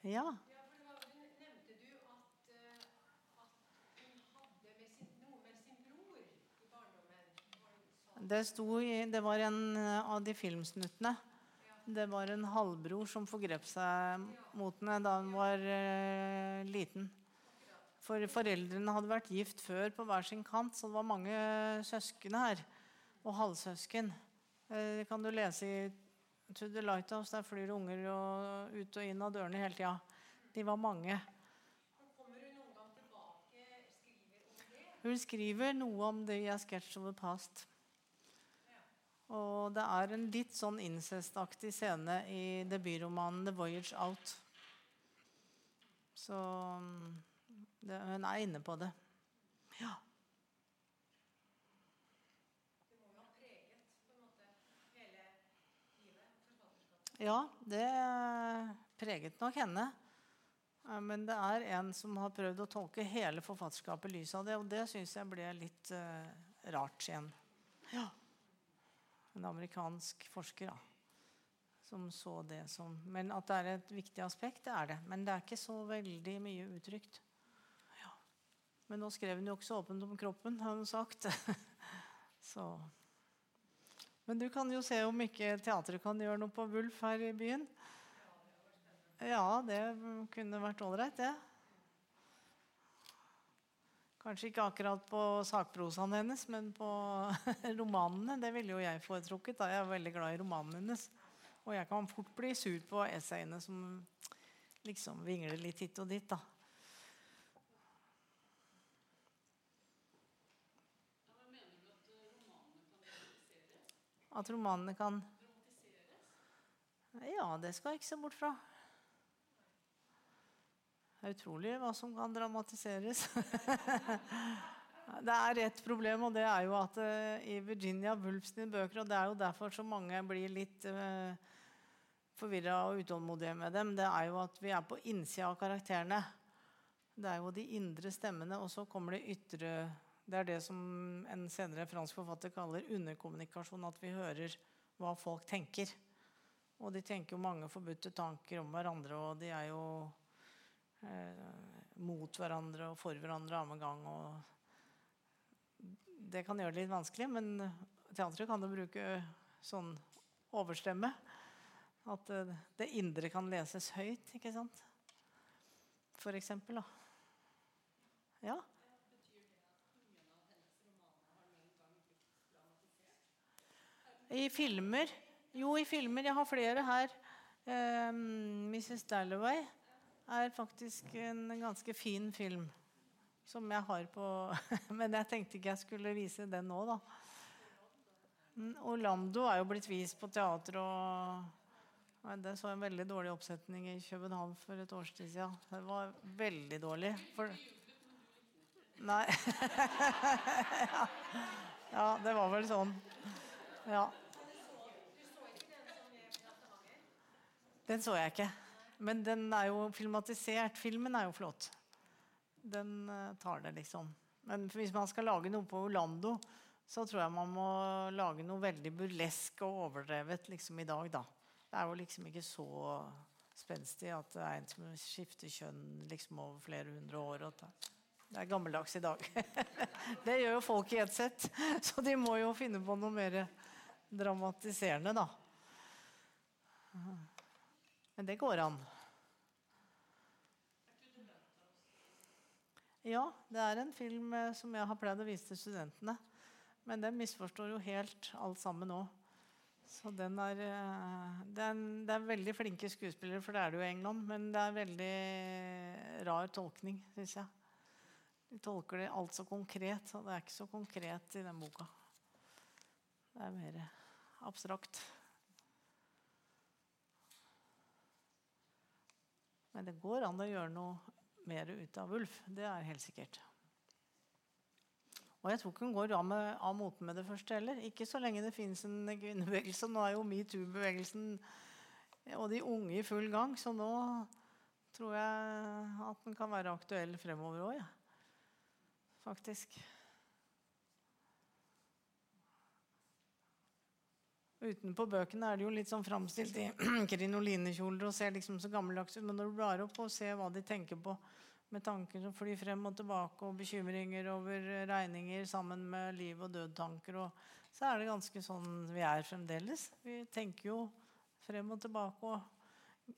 Ja. Det, i, det var en eh, av de filmsnuttene. Det var en halvbror som forgrep seg mot henne da hun var uh, liten. For foreldrene hadde vært gift før på hver sin kant, så det var mange søsken her. Og halvsøsken. Det kan du lese i to the Lighthouse, der flyr unger og ut og inn av dørene hele tida. De var mange. Hun skriver noe om det i A Sketch of the Past. Og det er en litt sånn incestaktig scene i debutromanen 'The Voyage Out'. Så mm, det, hun er inne på det. Ja. Ja, det preget nok henne. Eh, Men det er en som har prøvd å tolke hele forfatterskapet i lys av det, og det syns jeg ble litt uh, rart igjen. Ja. En amerikansk forsker, da. Som så det som Men at det er et viktig aspekt, det er det. Men det er ikke så veldig mye uttrykt. Ja. Men nå skrev hun jo ikke så åpent om kroppen, har hun sagt. så Men du kan jo se om ikke teatret kan gjøre noe på Wulf her i byen. Ja, det kunne vært ålreit, det. Kanskje ikke akkurat på sakprosaen hennes, men på romanene. Det ville jo jeg foretrukket. da Jeg er veldig glad i romanene hennes. Og jeg kan fort bli sur på essayene som liksom vingler litt hit og dit. da. At romanene kan Ja, det skal jeg ikke se bort fra. Det er utrolig hva som kan dramatiseres. det er ett problem, og det er jo at uh, i Virginia Woolfs bøker Og det er jo derfor så mange blir litt uh, forvirra og utålmodige med dem. Det er jo at vi er på innsida av karakterene. Det er jo de indre stemmene, og så kommer det ytre Det er det som en senere fransk forfatter kaller underkommunikasjon. At vi hører hva folk tenker. Og de tenker jo mange forbudte tanker om hverandre, og de er jo eh, mot hverandre og for hverandre annen gang. Og det kan gjøre det litt vanskelig, men teatret kan jo bruke sånn overstemme. At eh, det indre kan leses høyt, ikke sant? For eksempel, da. Ja. I filmer Jo, i filmer. Jeg har flere her. Um, 'Mrs. Dalloway' er faktisk en ganske fin film. Som jeg har på Men jeg tenkte ikke jeg skulle vise den nå, da. Mm, Orlando er jo blitt vist på teater og Det så en veldig dårlig oppsetning i København for et års tid siden. Det var veldig dårlig. For... Nei ja. ja, det var vel sånn. Ja. Den så jeg ikke. Men den er jo filmatisert. Filmen er jo flott. Den uh, tar det, liksom. Men hvis man skal lage noe på Orlando, så tror jeg man må lage noe veldig burlesk og overdrevet liksom i dag, da. Det er jo liksom ikke så spenstig at det er en som skifter kjønn liksom over flere hundre år. det er gammeldags i dag. det gjør jo folk i ett sett, så de må jo finne på noe mer dramatiserende, da. Men det går an. Ja, det er en film eh, som jeg har pleid å vise til studentene. Men den misforstår jo helt alt sammen nå. Så den er, eh, det er, veldig flinke skuespillere, for det er det jo i England. Men det er veldig rar tolkning, syns jeg. De tolker det alt så konkret, og det er ikke så konkret i den boka. Det er mer abstrakt. Men det går an å gjøre noe mer ut av ulv. Det er helt sikkert. Og jeg tror ikke hun går av, med, av moten med det første heller. Ikke så lenge det finnes en kvinnebevegelse. Nå er jo metoo-bevegelsen og de unge i full gang, så nå tror jeg at den kan være aktuell fremover òg, ja. faktisk. Utenpå bøkene er det jo litt sånn framstilt i krinolinekjoler og ser liksom så gammeldags ut. Men når du blar opp og ser hva de tenker på, med tanker som flyr frem og tilbake, og bekymringer over regninger sammen med liv- og dødtanker, så er det ganske sånn vi er fremdeles. Vi tenker jo frem og tilbake og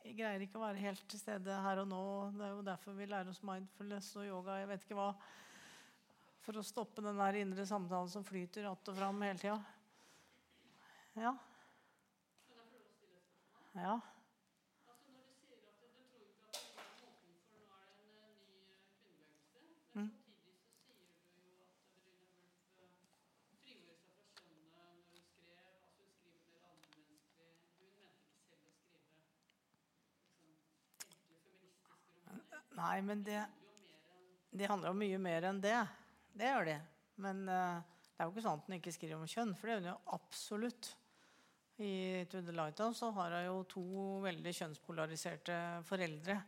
greier ikke å være helt til stede her og nå. Det er jo derfor vi lærer oss mindfulness og yoga. jeg vet ikke hva, For å stoppe den der indre samtalen som flyter att og fram hele tida. Ja. Ja. Mm. Nei, men det, det handler om mye mer enn det. Det gjør de. Men uh, det er jo ikke sånn at hun ikke skriver om kjønn, for det gjør hun jo absolutt. I To the Lighthouse så har hun jo to veldig kjønnspolariserte foreldre.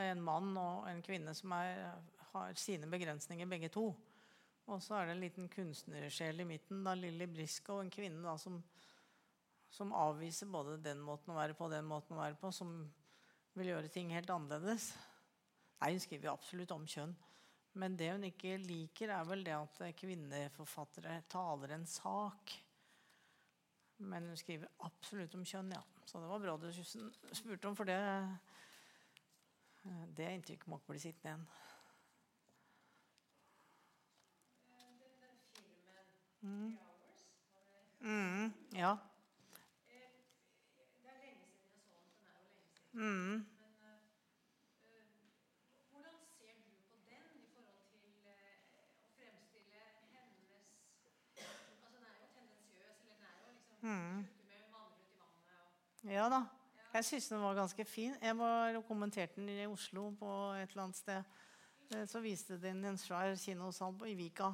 En mann og en kvinne som er, har sine begrensninger, begge to. Og så er det en liten kunstnersjel i midten, da Lilly Briscoe, en kvinne da, som, som avviser både den måten å være på og den måten å være på, som vil gjøre ting helt annerledes. Nei, hun skriver absolutt om kjønn. Men det hun ikke liker, er vel det at kvinneforfattere taler en sak. Men hun skriver absolutt om kjønn, ja. Så det var bra du spurte om, for det Det inntrykket må ikke bli sittende igjen. Mm. Mm, ja. Det er lenge siden jeg så den. Den er jo lenge siden. Mm. Mm. Ja da. Jeg syns den var ganske fin. Jeg var kommenterte den i Oslo på et eller annet sted. Eh, så viste den en svær kinosal i Vika.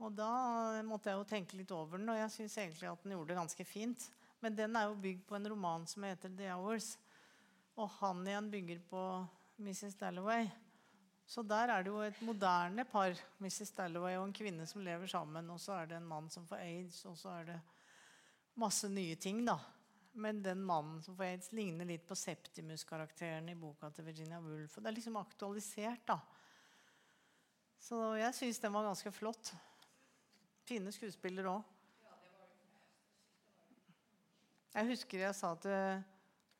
Og da måtte jeg jo tenke litt over den, og jeg syns egentlig at den gjorde det ganske fint. Men den er jo bygd på en roman som heter The Hours. Og han igjen bygger på Mrs. Dalloway. Så der er det jo et moderne par, Mrs. Dalloway og en kvinne som lever sammen. Og så er det en mann som får aids, og så er det masse nye ting, da. Men den mannen som får ligner litt på Septimus-karakteren i boka til Virginia Woolf. Og det er liksom aktualisert, da. Så jeg syns den var ganske flott. Fine skuespillere òg. Jeg husker jeg sa til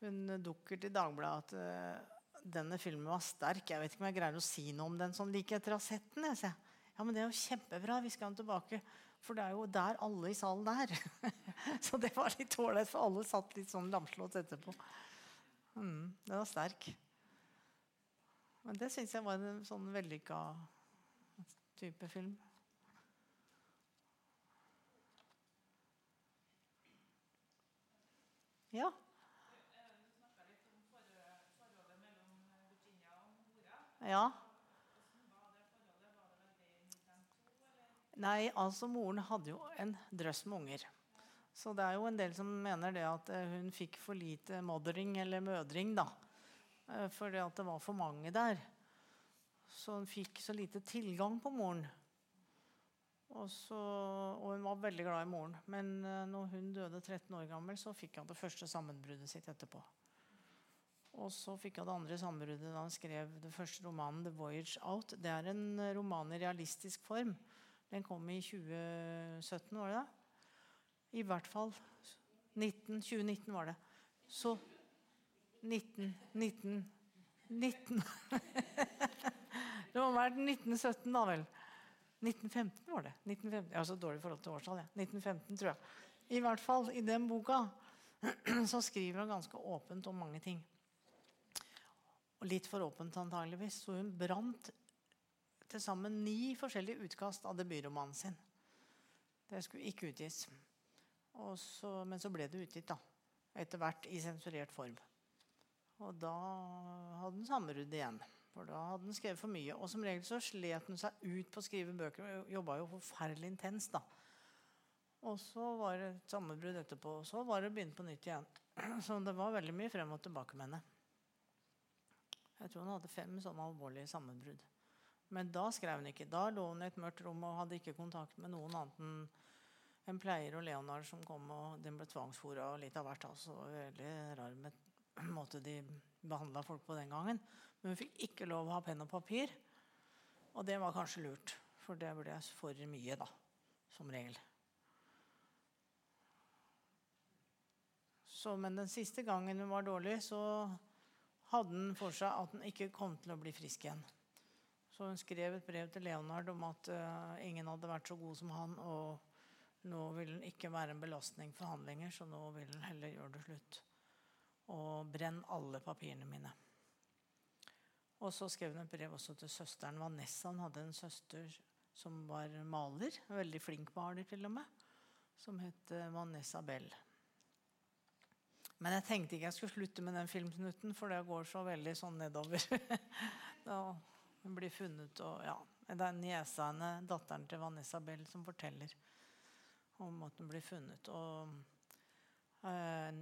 hun dukker til Dagbladet at uh, denne filmen var sterk. Jeg vet ikke om jeg greier å si noe om den sånn like etter å ha sett den. Jeg, ja, men det er jo kjempebra. Vi skal tilbake. For det er jo der alle i salen er. så det var litt ålreit, for alle satt litt sånn lamslått etterpå. Mm, den var sterk. Men det syns jeg var en sånn vellykka type film. Ja. Ja. Nei, altså moren hadde jo en drøss med unger. Så det er jo en del som mener det at eh, hun fikk for lite mothering eller mødring. da. Eh, fordi at det var for mange der. Så hun fikk så lite tilgang på moren. Og, så, og hun var veldig glad i moren. Men uh, når hun døde 13 år gammel, så fikk hun det første sammenbruddet sitt etterpå. Og så fikk hun det andre sammenbruddet da hun skrev det første romanen 'The Voyage Out'. Det er en roman i realistisk form. Den kom i 2017, var det det? I hvert fall 19, 2019 var det. Så 19 19 19 Det må være 1917, da vel. 1915 var det. 1915. Jeg har så dårlig forhold til årstall. Ja. 1915, tror jeg. I hvert fall i den boka så skriver hun ganske åpent om mange ting. Og litt for åpent antageligvis. Så hun brant til sammen ni forskjellige utkast av debutromanen sin. Det skulle ikke utgis. Så, men så ble det utgitt, da. Etter hvert i sensurert form. Og da hadde hun sammenbrudd igjen. For da hadde hun skrevet for mye. Og som regel så slet hun seg ut på å skrive bøker. og Jobba jo forferdelig intenst. da. Og så var det et sammenbrudd etterpå. Og så var det begynt på nytt igjen. Så det var veldig mye frem og tilbake med henne. Jeg tror hun hadde fem sånne alvorlige sammenbrudd. Men da skrev hun ikke. Da lå hun i et mørkt rom og hadde ikke kontakt med noen annet enn en pleier og Leonard som kom, og den ble tvangsfora og litt av hvert. altså Veldig rar med måte de behandla folk på den gangen. Men hun fikk ikke lov å ha penn og papir. Og det var kanskje lurt, for det ble for mye, da. Som regel. Så, men den siste gangen hun var dårlig, så hadde hun for seg at hun ikke kom til å bli frisk igjen. Så hun skrev et brev til Leonard om at uh, ingen hadde vært så god som han. Og nå vil han ikke være en belastning for han lenger, så nå vil han heller gjøre det slutt. Og brenn alle papirene mine. Og så skrev hun et brev også til søsteren Vanessa. Hun hadde en søster som var maler. Veldig flink maler, til og med. Som het Vanessa Bell. Men jeg tenkte ikke jeg skulle slutte med den filmsnutten, for det går så veldig sånn nedover. da hun blir funnet og ja, Det er niesa henne, datteren til Vanessa Bell, som forteller om at hun blir funnet. Og eh,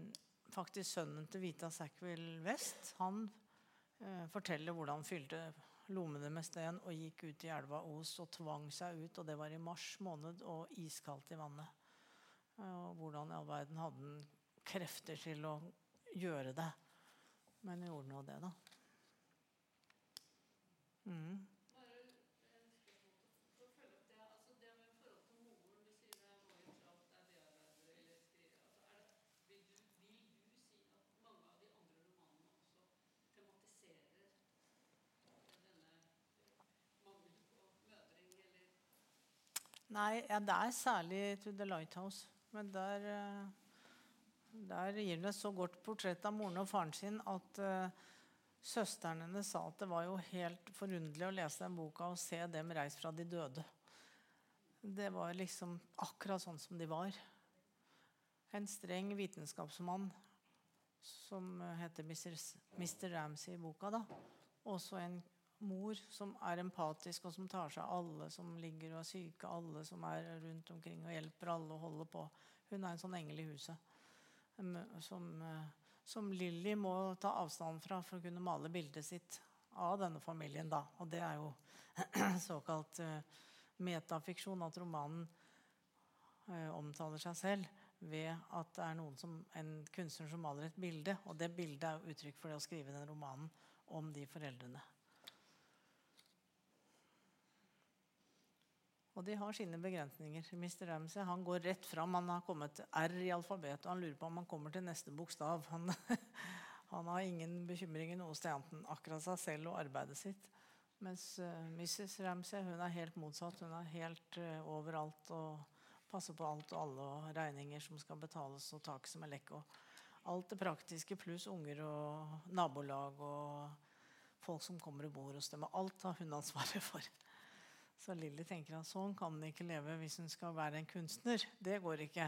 faktisk sønnen til Vita Sackville West han eh, forteller hvordan han fylte lommene med sten og gikk ut i elva Os og tvang seg ut. Og det var i mars måned og iskaldt i vannet. Og hvordan i all verden hadde han krefter til å gjøre det? Men gjorde nå det, da. Mm. Nei, ja, det er særlig 'To the Lighthouse'. Men der, eh, der gir det et så godt portrett av moren og faren sin at søsteren hennes sa at det var jo helt forunderlig å lese den boka og se dem reist fra de døde. Det var liksom akkurat sånn som de var. En streng vitenskapsmann som heter Mr. Ramsay i boka. da. Også en mor som er empatisk, og som tar seg av alle som ligger og er syke, alle som er rundt omkring og hjelper alle og holder på. Hun er en sånn engel i huset som, eh, som Lilly må ta avstand fra for å kunne male bildet sitt av denne familien. da. Og det er jo såkalt uh, metafiksjon, at romanen uh, omtaler seg selv ved at det er som, en kunstner som maler et bilde. Og det bildet er uttrykk for det å skrive den romanen om de foreldrene. Og de har sine begrensninger. Mr. Ramsay han går rett fram. Han har kommet til R i alfabetet, han lurer på om han kommer til neste bokstav. Han, han har ingen bekymringer noe sted annet akkurat seg selv og arbeidet sitt. Mens eh, Mrs. Ramsay hun er helt motsatt. Hun er helt uh, overalt og passer på alt og alle og regninger som skal betales, og tak som er lekk. Og alt det praktiske pluss unger og nabolag og folk som kommer og bor hos dem. Alt har hun ansvaret for. Så Lilly tenker at sånn kan hun ikke leve hvis hun skal være en kunstner. Det går ikke.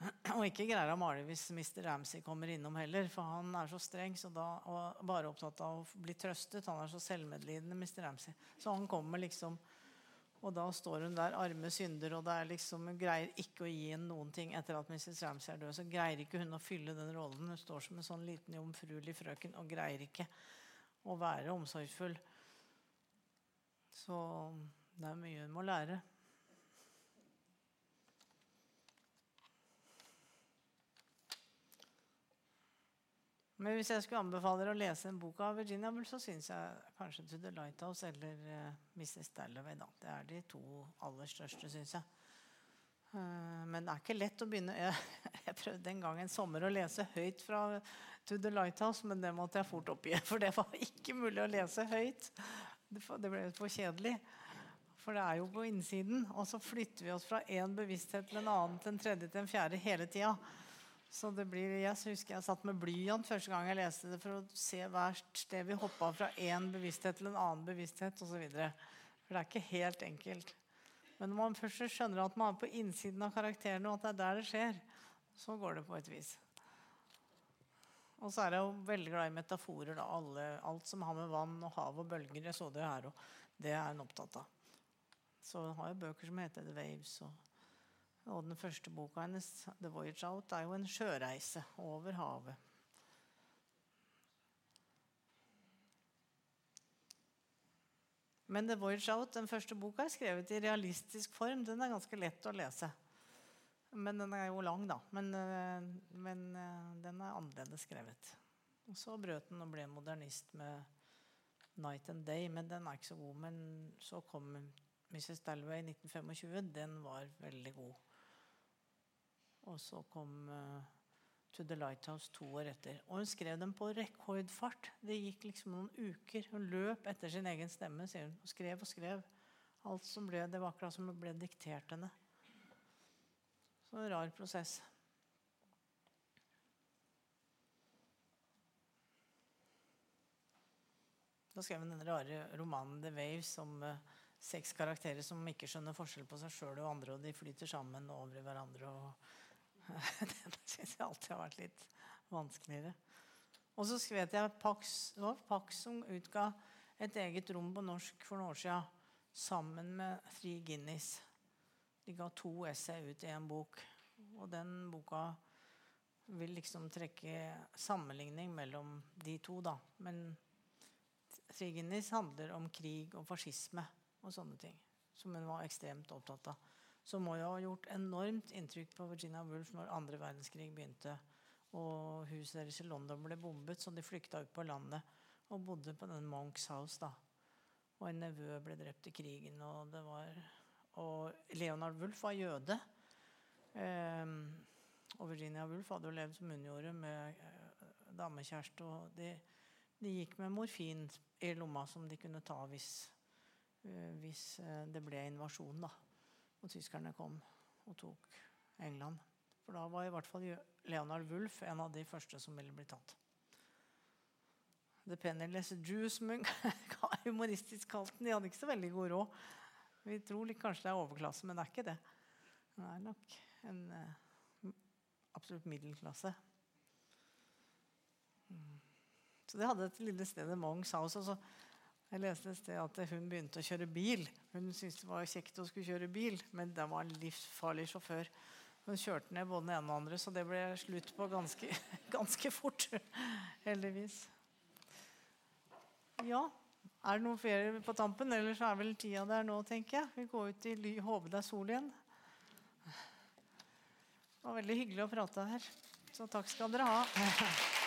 Og ikke greier å male hvis Mr. Ramsay kommer innom heller, for han er så streng så da, og bare opptatt av å bli trøstet. Han er så selvmedlidende, Mr. Ramsay. Så han kommer liksom Og da står hun der, arme synder, og det er liksom, hun greier ikke å gi henne noen ting etter at Mrs. Ramsay er død. Så greier ikke hun å fylle den rollen. Hun står som en sånn liten jomfruelig frøken og greier ikke å være omsorgsfull. Så det er mye en må lære. Men hvis jeg skulle anbefale dere å lese en bok av Virginia Woolf, så syns jeg kanskje 'To the Lighthouse' eller uh, eh, 'Mrs. Dalloway'. Da. Det er de to aller største, syns jeg. Uh, men det er ikke lett å begynne. Jeg, prøvde en gang en sommer å lese høyt fra 'To the Lighthouse', men det måtte jeg fort oppgi. For det var ikke mulig å lese høyt. Det ble for kjedelig. For det er jo på innsiden. Og så flytter vi oss fra én bevissthet til en annen, til en tredje, til en fjerde hele tida. Så det blir, Jeg husker jeg satt med blyant første gang jeg leste det, for å se hvert sted vi hoppa fra én bevissthet til en annen bevissthet osv. For det er ikke helt enkelt. Men når man først skjønner at man er på innsiden av karakterene, og at det er der det skjer, så går det på et vis. Og så er jeg jo veldig glad i metaforer. Da. Alle, alt som har med vann og hav og bølger Jeg så det her òg. Det er hun opptatt av. Så har jo bøker som heter The Waves. Og, og den første boka hennes, The Voyage Out, er jo en sjøreise over havet. Men The Voyage Out, den første boka, er skrevet i realistisk form. Den er ganske lett å lese. Men den er jo lang, da. Men, eh, men eh, den er annerledes skrevet. Og så brøt den og ble modernist med 'Night and Day', men den er ikke så god. Men så kom Mrs. Dalway' i 1925. Den var veldig god. Og så kom uh, 'To the Lighthouse' to år etter. Og hun skrev dem på rekordfart. Det gikk liksom noen uker. Hun løp etter sin egen stemme, sier hun. Og skrev og skrev. Alt som ble, Det var akkurat som det ble diktert henne. Så en rar prosess. Da skrev han den rare romanen 'The Waves' om eh, seks karakterer som ikke skjønner forskjell på seg sjøl og andre, og de flyter sammen over i hverandre. og Den syns jeg alltid har vært litt vanskeligere. Og så skrev jeg Pax, det var Pax som utga et eget rom på norsk for noen år siden sammen med Fri Guinness. De ga to essay ut i en bok. Og den boka vil liksom trekke sammenligning mellom de to, da. Men Trigenis handler om krig og fascisme og sånne ting. Som hun var ekstremt opptatt av. Så må jo ha gjort enormt inntrykk på Virginia Woolf når andre verdenskrig begynte. Og huset deres i London ble bombet, så de flykta ut på landet og bodde på den Monks House. da. Og en nevø ble drept i krigen. Og, det var, og Leonard Wulff var jøde. Eh, og Virginia Woolf hadde jo levd som hun gjorde, med eh, damekjæreste. Og de, de gikk med morfin i lomma som de kunne ta hvis, eh, hvis eh, det ble invasjon. da, Og tyskerne kom og tok England. For da var i hvert fall Leonard Wulff en av de første som ville bli tatt. The Penniless Jews, hun humoristisk kalt den. De hadde ikke så veldig god råd. Vi tror kanskje det er overklasse, men det er ikke det. Det er nok en uh, absolutt middelklasse. Mm. Så det hadde et lille sted Mong sa også. Og så jeg leste et sted at hun begynte å kjøre bil. Hun syntes det var kjekt å skulle kjøre bil, men det var en livsfarlig sjåfør. Hun kjørte ned både den ene og den andre, så det ble slutt på ganske, ganske fort. Heldigvis. Ja, er det noen ferie på tampen? Ellers er vel tida der nå, tenker jeg. Vi går ut i ly, håper det er sol igjen. Det var veldig hyggelig å prate her. Så takk skal dere ha.